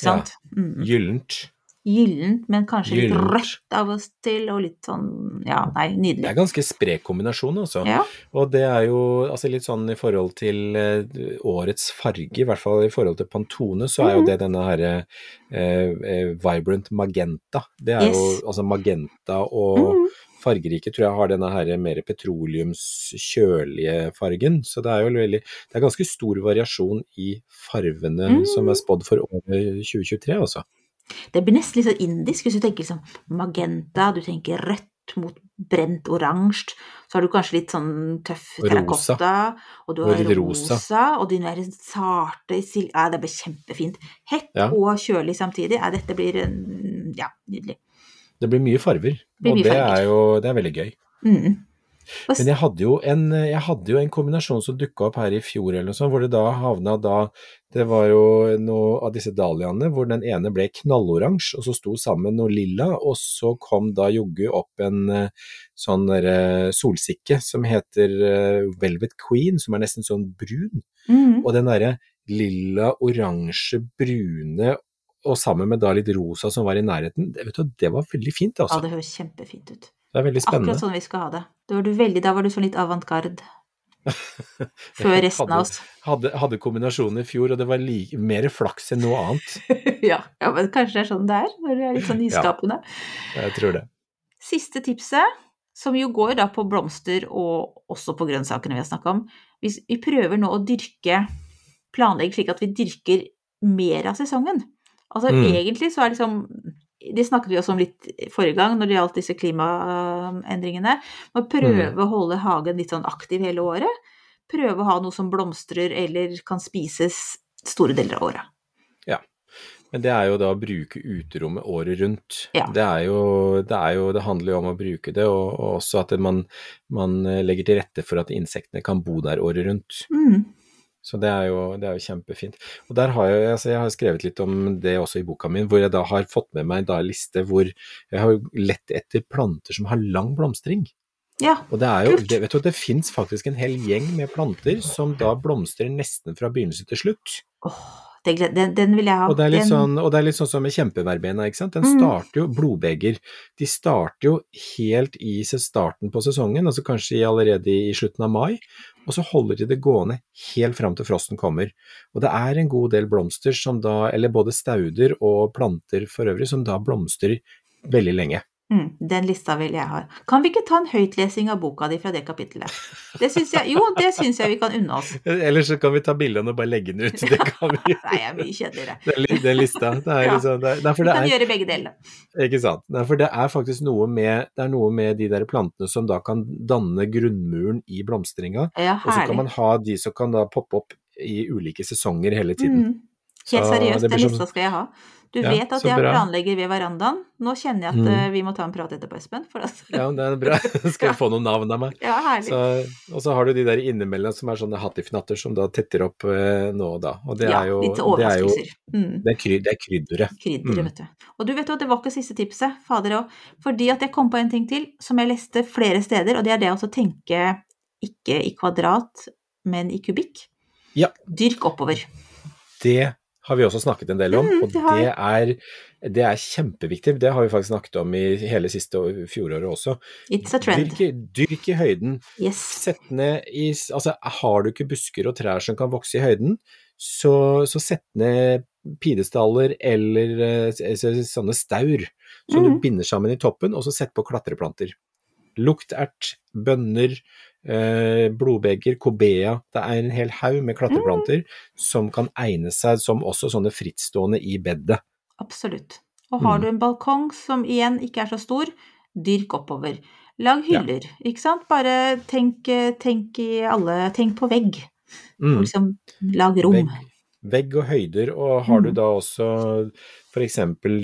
Ikke Ja. sant? Mm. Gyllent. Gyllent, men kanskje litt Gyllent. rødt av og til, og litt sånn Ja, nei, nydelig. Det er ganske sprek kombinasjon, altså. Ja. Og det er jo altså litt sånn i forhold til eh, årets farge, i hvert fall i forhold til Pantone, så er jo Mhm. det denne herre eh, eh, Vibrant Magenta. Det er Yes. jo altså magenta og Mhm. Fargerike tror jeg har denne her mer petroleumskjølige fargen. Så det er jo veldig Det er ganske stor variasjon i farvene mm. som er spådd for året 2023, altså. Det blir nesten litt sånn indisk hvis du tenker liksom magenta, du tenker rødt mot brent oransje. Så har du kanskje litt sånn tøff terrakotta, og du har rosa, rosa. og de der sarte. Ja, det blir kjempefint. Hett Ja. og kjølig samtidig. Ja, dette blir ja, nydelig. Det blir mye farger, blir og mye det farger. er jo det er veldig gøy. Mm. Men jeg hadde jo en, jeg hadde jo en kombinasjon som dukka opp her i fjor, eller noe sånt, hvor det da havna da Det var jo noe av disse dahliaene hvor den ene ble knalloransje, og så sto sammen noe lilla, og så kom da joggu opp en eh, sånn derre solsikke som heter eh, Velvet Queen, som er nesten sånn brun. mm. Og den derre lilla, oransje, brune og sammen med da litt rosa som var i nærheten, det, vet du, det var veldig fint, Ja, altså. det høres kjempefint ut. Det er veldig spennende. Akkurat sånn vi skal ha det. Da var du, veldig, da var du sånn litt avantgarde. Før resten av oss. Hadde, hadde kombinasjonen i fjor, og det var like, mer flaks enn noe annet. ja, ja, men kanskje det er sånn det er, når du er litt sånn nyskapende. ja, Jeg tror det. Siste tipset, som jo går da på blomster og også på grønnsakene vi har snakka om. Hvis vi prøver nå å dyrke, planlegge slik at vi dyrker mer av sesongen. Altså Mm. egentlig så er liksom Det snakket vi også om litt forrige gang når det gjaldt disse klimaendringene. Å prøve Mm. å holde hagen litt sånn aktiv hele året. Prøve å ha noe som blomstrer eller kan spises store deler av året. Ja. Men det er jo da å bruke uterommet året rundt. Ja. Det, er jo, det, er jo, det handler jo om å bruke det, og, og også at man, man legger til rette for at insektene kan bo der året rundt. Mm. Så det er, jo, det er jo kjempefint. Og der har jeg, altså jeg har skrevet litt om det også i boka mi, hvor jeg da har fått med meg da en liste hvor jeg har lett etter planter som har lang blomstring. Ja. Og det er jo, det, vet du, det fins faktisk en hel gjeng med planter som da blomstrer nesten fra begynnelse til slutt. Åh, det den, den vil jeg ha. Og det er litt sånn, sånn som med kjempeverbena, ikke sant. Den Mm. starter jo, blodbeger, de starter jo helt i starten på sesongen, altså kanskje allerede i slutten av mai, og så holder de det gående helt fram til frosten kommer. Og det er en god del blomster som da, eller både stauder og planter for øvrig, som da blomstrer veldig lenge. Mm, den lista vil jeg ha. Kan vi ikke ta en høytlesing av boka di fra det kapittelet? Det syns jeg, jo, det syns jeg vi kan unne oss. Eller så kan vi ta bildene og bare legge den ut, det kan vi. Nei, jeg er mye kjedeligere. Den, den lista. Det er Ja. liksom, det er, Vi det kan er, gjøre begge delene. Ikke sant. Nei, for det er faktisk noe med, det er noe med de der plantene som da kan danne grunnmuren i blomstringa, Ja, og så kan man ha de som kan da poppe opp i ulike sesonger hele tiden. Mm. Helt seriøst, den lista skal jeg ha. Du Ja, vet at jeg bra. planlegger ved verandaen. Nå kjenner jeg at Mm. eh, vi må ta en prat etterpå, Espen. At, Ja, det er bra. Skal jeg få noen navn av meg? ja, herlig. Så, og så har du de der innimellom som er sånne hattifnatter som da tetter opp eh, nå og da. Og det ja, er jo litt det er jo. Mm. det er, kry, det er krydderet. Krydderet, Mm. vet du. Og du vet jo at det var ikke siste tipset, fader òg. Fordi at jeg kom på en ting til som jeg leste flere steder, og det er det å tenke ikke i kvadrat, men i kubikk. Ja. Dyrk oppover. Det har vi også snakket en del om, Mm, og det er, det er kjempeviktig. Det har vi faktisk snakket om i hele siste fjoråret også. It's a trend. Dyrk, dyrk i høyden. Yes. Sett ned i Altså, har du ikke busker og trær som kan vokse i høyden, så, så sett ned pidestaller eller eh, sånne staur som Mhm. du binder sammen i toppen, og så sett på klatreplanter. Luktert, bønner, blodbeger, kobea. Det er en hel haug med klatreplanter som kan egne seg som også sånne frittstående i bedet. Absolutt. Og har Mm. du en balkong som igjen ikke er så stor, dyrk oppover. Lag Ja. hyller, ikke sant? Bare tenk, tenk i alle Tenk på vegg. Mm. Liksom lag rom. Vegg, vegg og høyder, og har du Mm. da også f.eks.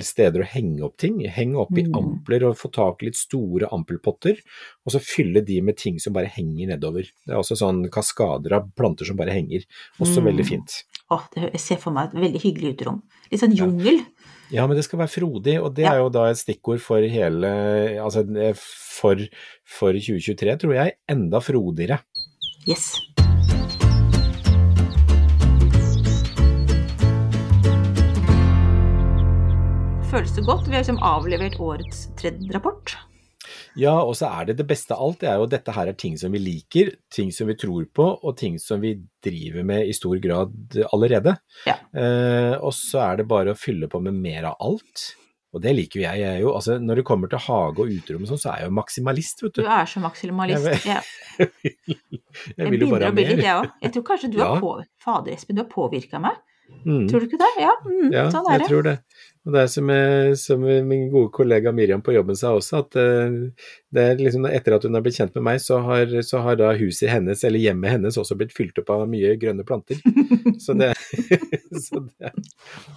steder å henge opp ting, henge opp i Mm. ampler og få tak i litt store ampelpotter, og så fylle de med ting som bare henger nedover. Det er også sånn kaskader av planter som bare henger, også Mm. veldig fint. Åh, det, jeg ser for meg et veldig hyggelig uterom. Litt sånn jungel. Ja, men det skal være frodig, og det Ja. er jo da et stikkord for hele, altså for, for 2023, tror jeg, enda frodigere. Yes. Føles det godt? Vi har liksom avlevert årets tredje rapport. Ja, og så er det det beste av alt, det er jo dette her er ting som vi liker, ting som vi tror på, og ting som vi driver med i stor grad allerede. Ja. Eh, og så er det bare å fylle på med mer av alt. Og det liker jeg. jeg jo, altså, når det kommer til hage og uterom og sånn, så er jeg jo maksimalist, vet Du du. er så maksimalist. Jeg Jeg, Jeg jeg vil jo bare ha mer. jeg. Jeg tror kanskje du Ja. har på... Fader, Espen, du har påvirka meg. Mm. Tror du ikke det? Ja, mm, Ja, sånn er jeg det. tror det. Og det er som, eh, som min gode kollega Miriam på jobben sa også, at eh, det er liksom etter at hun har blitt kjent med meg, så har, så har da huset hennes, eller hjemmet hennes, også blitt fylt opp av mye grønne planter. Så det, så det,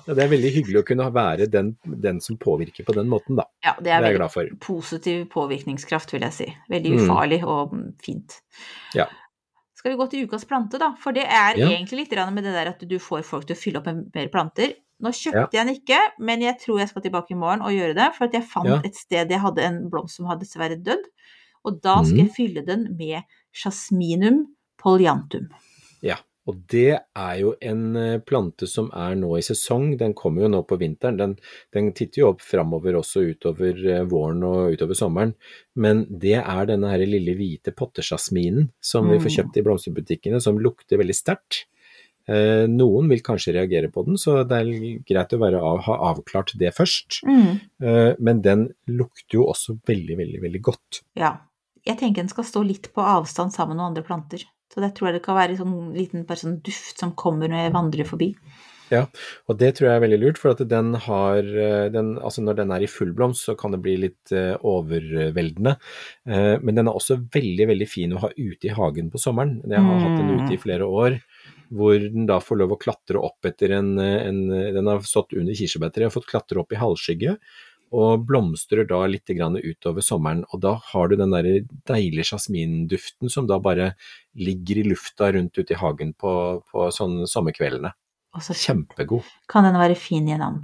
ja, det er veldig hyggelig å kunne være den, den som påvirker på den måten, da. Ja, det Det er er veldig positiv påvirkningskraft, vil jeg si. Veldig Mm. ufarlig og mm, fint. Ja. Skal vi gå til ukas plante, da? For det er Ja. egentlig litt med det der at du får folk til å fylle opp med mer planter. Nå kjøpte jeg den ikke, men jeg tror jeg skal tilbake i morgen og gjøre det. For at jeg fant Ja. et sted jeg hadde en blomst som hadde dessverre dødd. Og da Mm. skal jeg fylle den med jasminum polyantum. Ja. Og det er jo en eh, plante som er nå i sesong, den kommer jo nå på vinteren. Den, den titter jo opp framover også utover eh, våren og utover sommeren. Men det er denne her lille hvite pottesjasminen som vi får Mm. kjøpt i blomsterbutikkene, som lukter veldig sterkt. Eh, noen vil kanskje reagere på den, så det er greit å av, ha avklart det først. Mm. Eh, men den lukter jo også veldig, veldig, veldig godt. Ja. Jeg tenker den skal stå litt på avstand sammen med andre planter. Så det tror jeg det kan være en sånn liten sånn duft som kommer når jeg vandrer forbi. Ja, og det tror jeg er veldig lurt, for at den har eh, den, Altså når den er i full blomst, så kan det bli litt eh, overveldende. Eh, men den er også veldig, veldig fin å ha ute i hagen på sommeren. Jeg har hatt den ute i flere år. Hvor den da får lov å klatre opp etter en, en Den har stått under kirsebærtreet og fått klatre opp i halvskygge. Og blomstrer da litt grann utover sommeren. Og da har du den der deilige jasminduften som da bare ligger i lufta rundt ute i hagen på, på sånne sommerkveldene. Så Kjempegod. kan den være fin i en am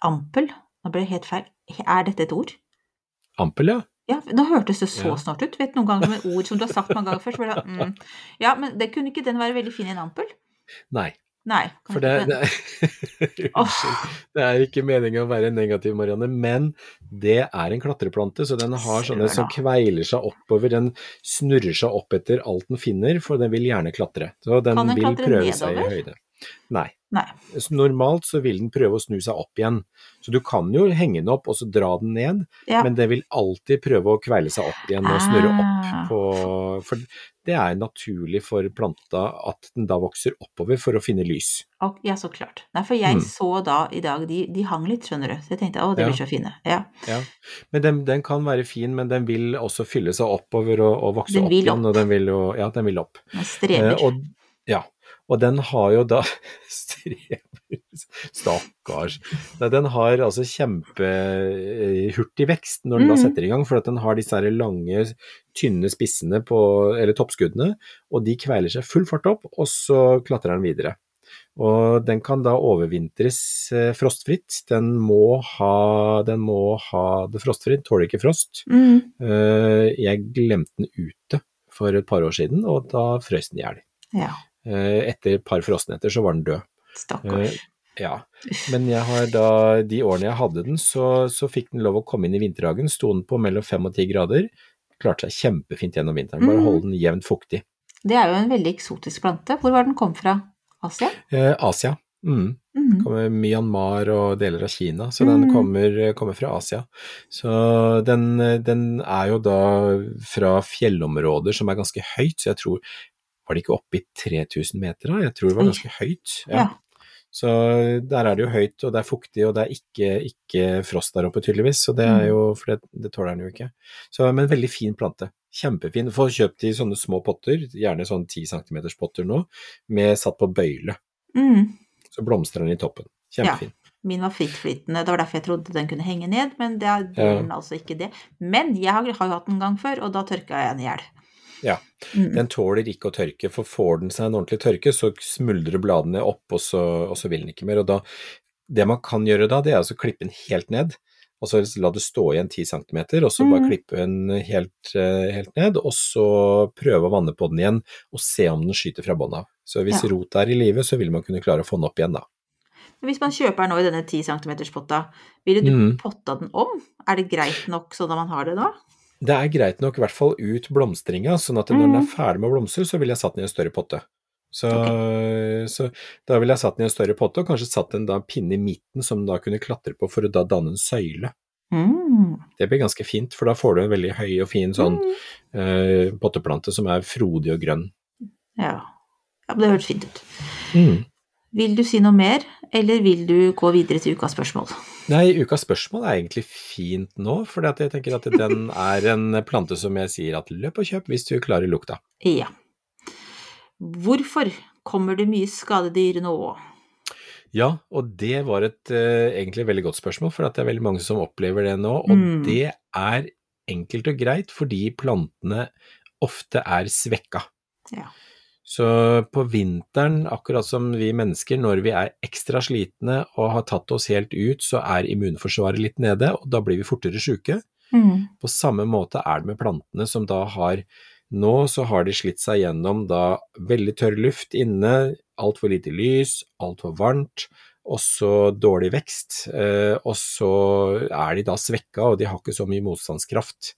ampel. Nå ble det helt feil. Er dette et ord? Ampel, ja. Ja, nå hørtes det så Ja. snart ut. Vet noen ganger med ord som du har sagt mange ganger før, så ble det mm. Ja, men det kunne ikke den være veldig fin i en ampel? Nei. Nei. For det, det er, det, Unnskyld. Det er ikke meningen å være negativ, Marianne, men det er en klatreplante, så den har sånne som kveiler seg oppover. Den snurrer seg opp etter alt den finner, for den vil gjerne klatre. Så den den vil prøve prøve seg i nedover? høyde. Nei. Nei. Så Normalt så vil den prøve å snu seg opp igjen. Så du kan jo henge den opp og så dra den ned, Ja. men den vil alltid prøve å kveile seg opp igjen og snurre opp Ah. på For det er naturlig for planta at den da vokser oppover for å finne lys. Ja, så klart. Nei, for jeg Mm. så da i dag, de, de hang litt, skjønner du. Så jeg tenkte å, de Ja. blir så fine. Ja. Ja. Men den, den kan være fin, men den vil også fylle seg oppover og, og vokse Den opp igjen. opp. Og den vil jo, ja, den vil opp. Den strever. Eh, og, ja. Og den har jo da Strever Stakkars. Nei, den har altså kjempehurtig vekst når den da Mhm. setter i gang, for at den har disse her lange, tynne spissene på, eller toppskuddene, og de kveiler seg full fart opp, og så klatrer den videre. Og den kan da overvintres eh, frostfritt. Den må ha, den må ha det frostfritt, tåler ikke frost. Mm. Eh, Jeg glemte den ute for et par år siden, og da frøs den i hjel. Ja. Eh, Etter et par frostnetter så var den død. Stakkars. Eh, Ja, men da, de årene jeg hadde den, så, så fikk den lov å komme inn i vinterhagen. Sto den på mellom fem og ti grader. Klarte seg kjempefint gjennom vinteren. Bare Mm. holde den jevnt fuktig. Det er jo en veldig eksotisk plante. Hvor var den kom fra? Asia? Eh, Asia. Mm. Mhm. Kommer Myanmar og deler av Kina, så den Mm. kommer, kommer fra Asia. Så den, den er jo da fra fjellområder som er ganske høyt, så jeg tror Var det ikke oppe i 3000 meter da? Jeg tror det var ganske høyt. Ja. Så der er det jo høyt, og det er fuktig, og det er ikke, ikke frost der oppe tydeligvis, så det er Mm. jo, for det, det tåler den jo ikke. Så, men veldig fin plante. Kjempefin. Få kjøpt i sånne små potter, gjerne sånn 10 cm potter nå, med satt på bøyle. Mm. Så blomstrer den i toppen. Kjempefin. Min var frittflytende, det var derfor jeg trodde den kunne henge ned, men det Ja. den altså ikke det. Men jeg har, har jo hatt den en gang før, og da tørka jeg den i hjel. Ja. Mm. Den tåler ikke å tørke, for får den seg en ordentlig tørke, så smuldrer bladene opp, og så, og så vil den ikke mer. Og da, det man kan gjøre da, det er altså å klippe den helt ned, og så la det stå igjen 10 cm, og så bare Mhm. klippe den helt, eh, helt ned, og så prøve å vanne på den igjen, og se om den skyter fra bånn av. Så hvis Ja. rot er i live, så vil man kunne klare å få den opp igjen da. Hvis man kjøper den nå i denne 10 cm potta, ville du mm. potta den om? Er det greit nok sånn at man har det nå? Det er greit nok i hvert fall ut blomstringa, sånn at når den er Mhm. ferdig med å blomstre, så vil jeg satt den i en større potte. Så, så da ville jeg satt den i en større potte, og kanskje satt en da pinne i midten som den da kunne klatre på for å da danne en søyle. Mm. Det blir ganske fint, for da får du en veldig høy og fin sånn Mm. eh, potteplante som er frodig og grønn. Ja. ja, det høres fint ut. Mm. Vil du si noe mer, eller vil du gå videre til ukas spørsmål? Nei, ukas spørsmål er egentlig fint nå, for jeg tenker at den er en plante som jeg sier at løp og kjøp hvis du klarer lukta. Ja. Hvorfor kommer det mye skadedyr nå? Ja, og det var et uh, egentlig veldig godt spørsmål, for det er veldig mange som opplever det nå. Og Mm. det er enkelt og greit fordi plantene ofte er svekka. Ja. Så på vinteren, akkurat som vi mennesker, når vi er ekstra slitne og har tatt oss helt ut, så er immunforsvaret litt nede, og da blir vi fortere syke. Mm. På samme måte er det med plantene som da har Nå så har de slitt seg gjennom da veldig tørr luft inne, altfor lite lys, altfor varmt, også dårlig vekst. Eh, og så er de da svekka, og de har ikke så mye motstandskraft.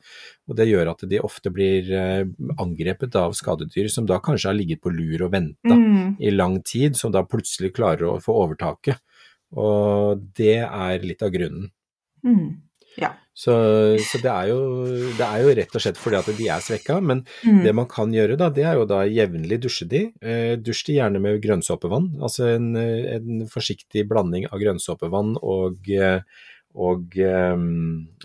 Og Det gjør at de ofte blir eh, angrepet av skadedyr som da kanskje har ligget på lur og venta Mm. i lang tid, som da plutselig klarer å få overtaket. Og det er litt av grunnen. Mm. Ja. Så, så det, er jo, det er jo rett og slett fordi at de er svekka, men Mm. det man kan gjøre da, det er jo da jevnlig dusje de. Eh, dusj de gjerne med grønnsåpevann, altså en, en forsiktig blanding av grønnsåpevann og, og eh,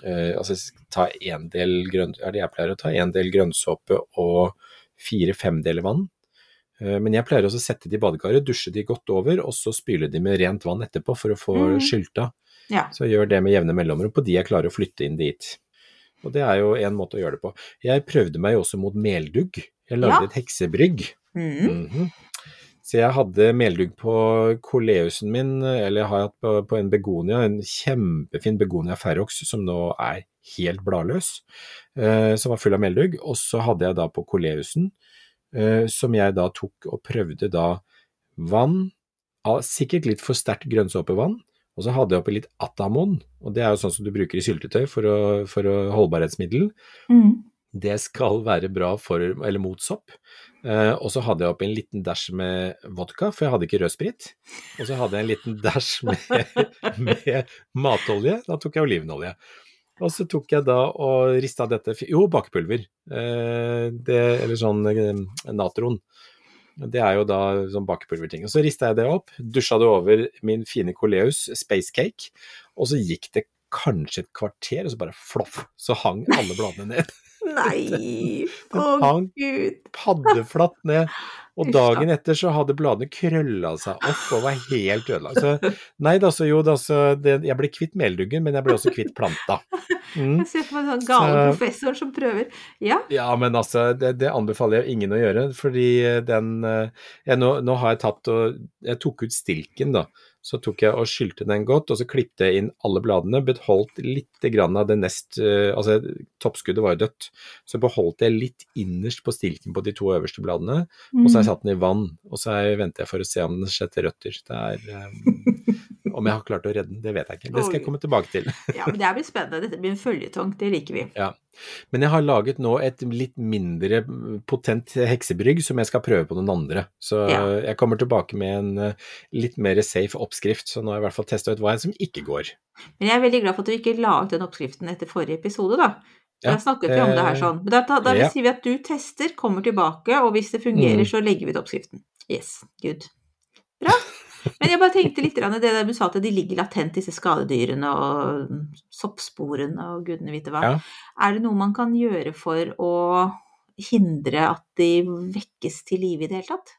eh, altså ta en del grønn, er det jeg pleier å ta, en del grønnsåpe og fire femdeler vann. Eh, Men jeg pleier også å sette de i badekaret, dusje de godt over, og så spyle de med rent vann etterpå for å få Mm. skylta. Ja. Så jeg gjør det med jevne mellomrom på de jeg klarer å flytte inn dit. Og det er jo en måte å gjøre det på. Jeg prøvde meg også mot meldugg. Jeg lagde Ja. et heksebrygg. Mm. Mhm. Så jeg hadde meldugg på koleusen min, eller jeg har hatt på, på en begonia, en kjempefin begonia ferrox som nå er helt bladløs, eh, som var full av meldugg. Og så hadde jeg da på koleusen, eh, som jeg da tok og prøvde da vann, sikkert litt for sterkt grønnsåpevann, og så hadde jeg oppi litt Atamon, og det er jo sånn som du bruker i syltetøy for, å, for å holdbarhetsmiddel. Mm. Det skal være bra for, eller mot sopp. Eh, og så hadde jeg oppi en liten dæsj med vodka, for jeg hadde ikke rødsprit. Og så hadde jeg en liten dæsj med, med matolje, da tok jeg olivenolje. Og så tok jeg da og rista dette Jo, bakepulver. Eh, det, eller sånn eh, natron. Det er jo da sånn bakepulverting. Og så rista jeg det opp, dusja det over min fine Coleus Space Cake, og så gikk det kanskje et kvarter, og så bare floff, så hang alle bladene ned. Nei, Den å hang gud. paddeflatt ned. Og dagen etter så hadde bladene krølla seg opp og var helt ødelagt. Så nei da, så jo da, så det, jeg ble kvitt melduggen, men jeg ble også kvitt planta. Mm. Jeg ser for meg sånn gale professoren professor som prøver. Ja. Ja, men altså, det, det anbefaler jeg ingen å gjøre, fordi den eh, jeg, nå, nå har jeg tatt og Jeg tok ut stilken, da. Så tok jeg og skylte den godt, og så klippet jeg inn alle bladene. Beholdt litt grann av det nest eh, Altså, toppskuddet var jo dødt. Så beholdt jeg litt innerst på stilken på de to øverste bladene, og så har jeg satt den i vann. Og så venter jeg for å se om den setter røtter. Det er eh, Om jeg har klart å redde den, det vet jeg ikke. Det skal jeg komme tilbake til. ja, men det blir spennende. Dette blir en føljetong. Det liker vi. Ja. Men jeg har laget nå et litt mindre potent heksebrygg som jeg skal prøve på noen andre. Så Ja. jeg kommer tilbake med en eh, litt mer safe oppskrift. Så nå har jeg i hvert fall testa ut hva som ikke går. Men jeg er veldig glad for at du ikke la ut den oppskriften etter forrige episode, da. Da snakket vi om det her eh, sånn. Men da, da, da ja. sier vi at du tester, kommer tilbake, og hvis det fungerer, Mm. så legger vi ut oppskriften. Yes, good. Bra. Men jeg bare tenkte litt det der du sa at de ligger latent, disse skadedyrene og soppsporene og gudene vite hva. Ja. Er det noe man kan gjøre for å hindre at de vekkes til live i det hele tatt?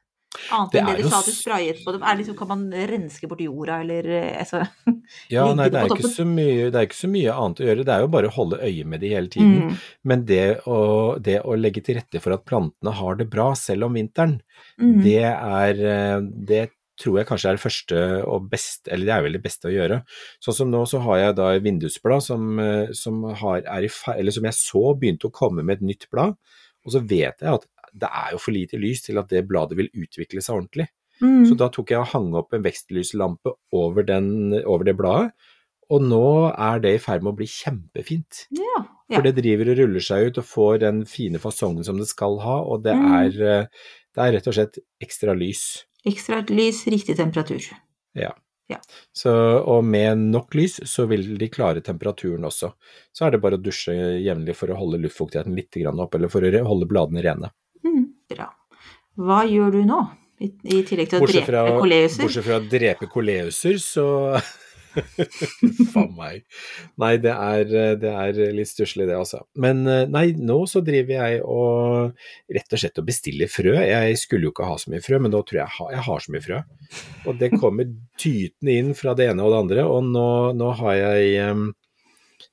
Annet Det enn det du jo sa at du sprayet på dem. Er liksom, kan man renske bort jorda, eller eh, altså Ja, nei, det er, ikke så mye, det er ikke så mye annet å gjøre. Det er jo bare å holde øye med de hele tiden. mm, Men det å, det å legge til rette for at plantene har det bra selv om vinteren, mm, det er eh, Det tror jeg kanskje er det første og beste, eller det er vel det beste å gjøre. Sånn som nå så har jeg da et vindusblad som, eh, som, har, i, som jeg så begynte å komme med et nytt blad, og så vet jeg at det er jo for lite lys til at det bladet vil utvikle seg ordentlig. mm. Så da tok jeg og hang opp en vekstlyslampe over, den, over det bladet, og nå er det i ferd med å bli kjempefint. Ja. For det driver og ruller seg ut og får den fine fasongen som det skal ha, og det, Mm. er, eh, det er rett og slett ekstra lys. Ekstra lys, riktig temperatur. Så, og med nok lys så vil de klare temperaturen også. Så er det bare å dusje jevnlig for å holde luftfuktigheten litt opp, eller for å holde bladene rene. Mm, bra. Hva gjør du nå, i, i tillegg til å Bortsett drepe koleuser? bortsett fra å drepe koleuser, så Faen meg. Nei, det er, det er litt stusslig det, altså. Men eh, nei, nå så driver jeg og rett og slett og bestiller frø. Jeg skulle jo ikke ha så mye frø, men nå tror jeg har, jeg har så mye frø. Og det kommer tytende inn fra det ene og det andre, og nå, nå har jeg em,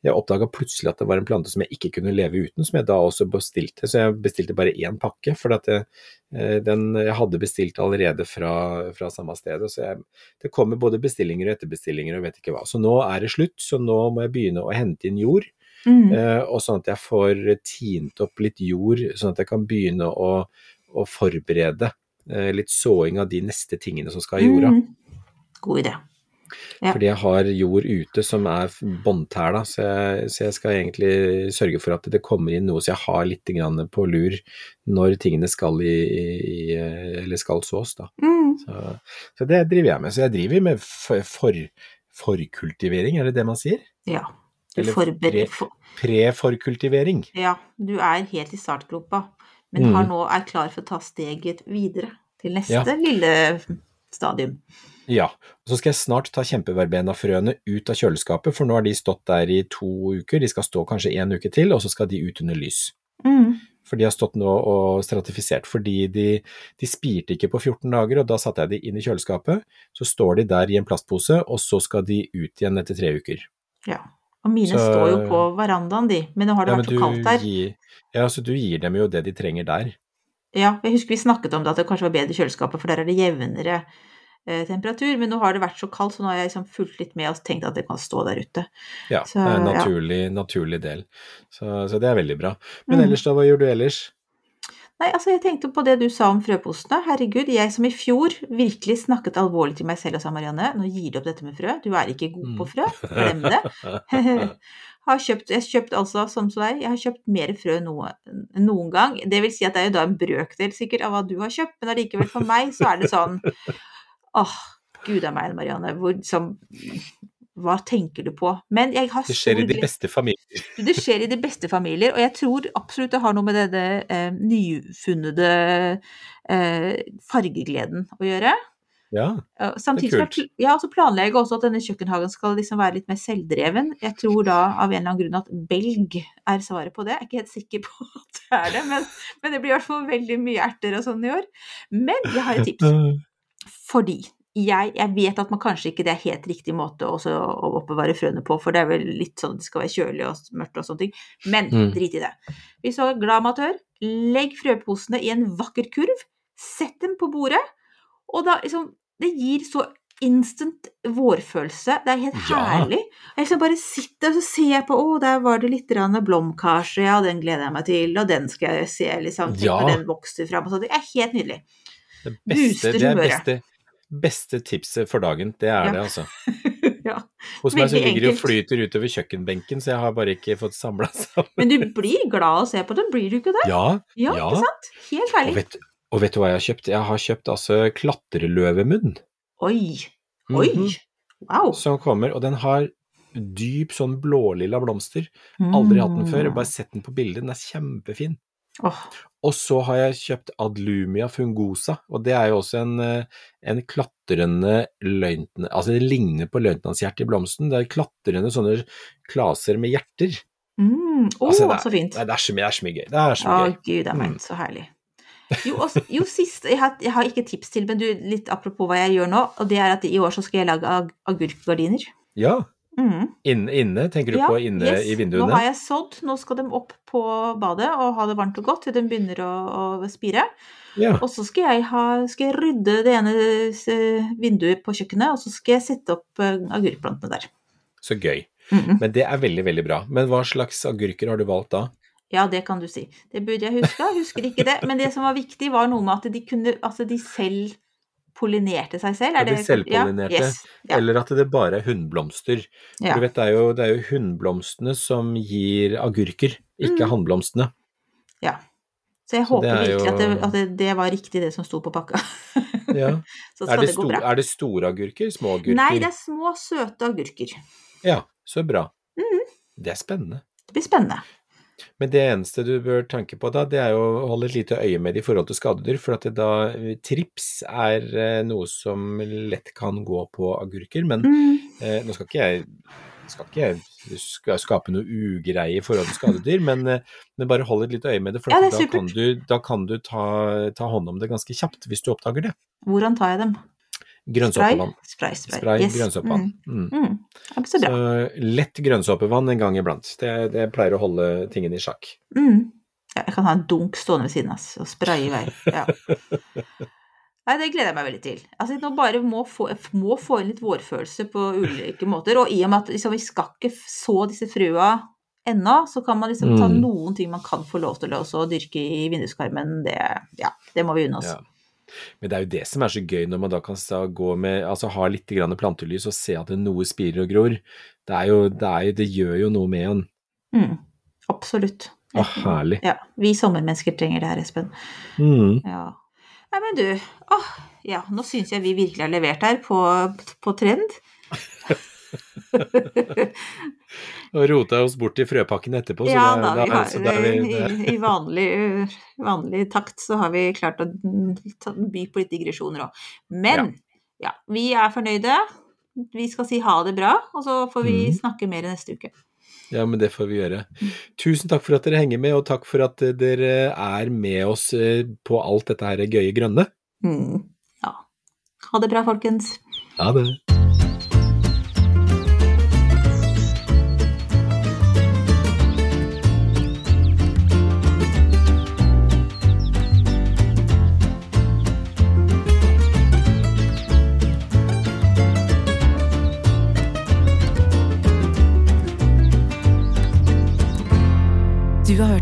jeg oppdaga plutselig at det var en plante som jeg ikke kunne leve uten, som jeg da også bestilte. Så jeg bestilte bare én pakke, for at jeg, eh, den, jeg hadde bestilt allerede fra, fra samme sted. Så jeg, det kommer både bestillinger og etterbestillinger og vet ikke hva. Så nå er det slutt, så nå må jeg begynne å hente inn jord. Mm. eh, og sånn at jeg får tint opp litt jord, sånn at jeg kan begynne å, å forberede eh, litt såing av de neste tingene som skal i jorda. Mm. God idé. Ja. Fordi jeg har jord ute som er båndtæla, så, så jeg skal egentlig sørge for at det kommer inn noe så jeg har litt grann på lur når tingene skal i, i, eller skal sås. Da. Mm. Så, så det driver jeg med. Så jeg driver med for, for, forkultivering, er det det man sier? Ja. Du Eller pre-forkultivering. Pre-forkultivering. Ja, du er helt i startgropa, men Mm. har nå er klar for å ta steget videre til neste Ja. lille stadium. Ja. Og så skal jeg snart ta kjempeverbena-frøene ut av kjøleskapet, for nå har de stått der i to uker. De skal stå kanskje en uke til, og så skal de ut under lys. Mm. For de har stått nå og stratifisert, fordi de, de spirte ikke på 14 dager, og da satte jeg de inn i kjøleskapet. Så står de der i en plastpose, og så skal de ut igjen etter tre uker. Ja. Og mine Så- står jo på verandaen, de, men nå har det Ja, vært så for kaldt der. Gir, ja, så du gir dem jo det de trenger der. Ja, jeg husker vi snakket om det, at det kanskje var bedre i kjøleskapet, for der er det jevnere temperatur, men nå har det vært så kaldt, så nå har jeg liksom fulgt litt med og tenkt at det kan stå der ute. Ja, Så, det er en ja. naturlig, naturlig del. Så, så det er veldig bra. Men Mm. ellers da, hva gjør du ellers? Nei, altså jeg tenkte på det du sa om frøpostene. Herregud, jeg som i fjor virkelig snakket alvorlig til meg selv og sa Marianne, nå gir du opp dette med frø, du er ikke god på Mm. frø, glem det. har kjøpt, jeg har kjøpt altså, som deg, jeg har kjøpt mer frø enn noen gang. Det vil si at det er jo da en brøkdel sikkert av hva du har kjøpt, men allikevel for meg så er det sånn Åh, gud a meg, Marianne, hvor som, Hva tenker du på? Men jeg har Det skjer i de beste familier. det skjer i de beste familier, og jeg tror absolutt det har noe med denne eh, nyfunnede eh, fargegleden å gjøre. Ja, Samtidig det er kult. Ja, ja, så planlegger jeg også at denne kjøkkenhagen skal liksom være litt mer selvdreven. Jeg tror da av en eller annen grunn at belg er svaret på det. Jeg er ikke helt sikker på at det er det, men, men det blir i hvert fall veldig mye erter og sånn i år. Men jeg har et tips. Fordi jeg, jeg vet at man kanskje ikke det er helt riktig måte å oppbevare frøene på, for det er vel litt sånn at det skal være kjølig og mørkt og sånne ting. Men Mm. drit i det. Hvis du er glad amatør, legg frøposene i en vakker kurv, sett dem på bordet, og da liksom Det gir så instant vårfølelse. Det er helt Ja. herlig. Jeg liksom bare sitter og så ser jeg på Å, der var det litt grann ja, den gleder jeg meg til, og den skal jeg se, liksom. Tenk Ja. når den vokser fram og sånn. Det er helt nydelig. Det beste, det er beste, beste tipset for dagen, det er Ja. det, altså. ja. Hos meg så ligger det og flyter utover kjøkkenbenken, så jeg har bare ikke fått samla sammen. Men du blir glad av å se på den, blir du ikke det? Ja, Ja, ja. ikke sant? Helt Og vet, og vet du hva jeg har kjøpt? Jeg har kjøpt altså klatreløvemunn. Oi. Oi. Mhm. Wow. Som kommer, og den har dyp sånn blålilla blomster. Aldri hatt den før, jeg har bare sett den på bildet, den er kjempefin. Åh, Og så har jeg kjøpt Adlumia fungosa, og det er jo også en, eh, en klatrende løytnant... Altså det ligner på løytnantshjerte i blomsten, det er klatrende sånne klaser med hjerter. mm. Åh, Altså, det er- så fint. Nei, det er så, det er så mye gøy. Det er så mye mye gøy. gud a meg, Mm. så herlig. Jo, også, jo sist, jeg har, jeg har ikke tips til, men du, litt apropos hva jeg gjør nå, og det er at i år så skal jeg lage ag agurkgardiner. Ja, Mm. inne, inne tenker du Ja, på inne yes. i Nå har jeg sådd, nå skal de opp på badet og ha det varmt og godt til de begynner å, å spire. Ja. Og så skal jeg, ha, skal jeg rydde det ene vinduet på kjøkkenet, og så skal jeg sette opp eh, agurkplantene der. Så gøy. Mhm. Men det er veldig, veldig bra. Men hva slags agurker har du valgt da? Ja, det kan du si. Det burde jeg huske, jeg husker ikke det. Men det som var viktig, var noe med at de kunne Altså, de selv pollinerte seg selv. Ja, Er de selvpollinerte. Ja, yes. ja. Eller at det bare er hunnblomster. ja. Du vet, det er, jo, det er jo hunnblomstene som gir agurker, ikke Mm. hannblomstene. ja. Så jeg håper så virkelig virkelig at, det, at det, det var riktig, det som sto på pakka. Ja. Så Er, det det gå bra. er det store agurker? Små agurker? Nei, det er små, søte agurker. Ja, så bra. Mm. Det er spennende. Det blir spennende. Men det eneste du bør tanke på da, det er jo å holde et lite øye med det i forhold til skadedyr, for at da trips er eh, noe som lett kan gå på agurker. Men Mm. eh, nå skal ikke jeg skal ikke skape noe ugreie i forhold til skadedyr, men, eh, men bare hold et lite øye med det, for Ja, det da kan du, da kan du ta, ta hånd om det ganske kjapt hvis du oppdager det. Hvordan tar jeg dem? Grønnsåpevann. Spray, spray. Spray, Yes. grønnsåpevann. Mm. Mm. Mm. Så lett grønnsåpevann en gang iblant. Det, det pleier å holde tingene i sjakk. Mm. Ja, jeg kan ha en dunk stående ved siden av og spraye i vei. Ja. Nei, det gleder jeg meg veldig til. Altså, nå bare må få, må få inn litt vårfølelse på ulike måter. Og i og med at liksom, vi skal ikke så disse frøa ennå, så kan man liksom ta Mm. noen ting man kan få lov til å dyrke i vinduskarmen. Det, ja, det må vi unne oss. Ja. Men det er jo det som er så gøy når man da kan gå med, altså ha litt grann plantelys og se at noe spirer og gror. Det, er jo, det, er jo, det gjør jo noe med en. Mm, absolutt. Å, herlig. Ja, vi sommermennesker trenger det her, Espen. Mm. Ja. Nei, men du, åh, ja, nå syns jeg vi virkelig har levert her på, på trend. Og rota oss bort i frøpakken etterpå, så Ja det, da, vi har, så det vi, i, i vanlig, vanlig takt så har vi klart å by på litt digresjoner òg. Men ja. vi er fornøyde. Vi skal si ha det bra, og så får vi mm. snakke mer neste uke. Ja, men det får vi gjøre. Tusen takk for at dere henger med, og takk for at eh, dere er med oss eh, på alt dette her gøye grønne. Mm. Ja. Ha det bra, folkens. Ha det.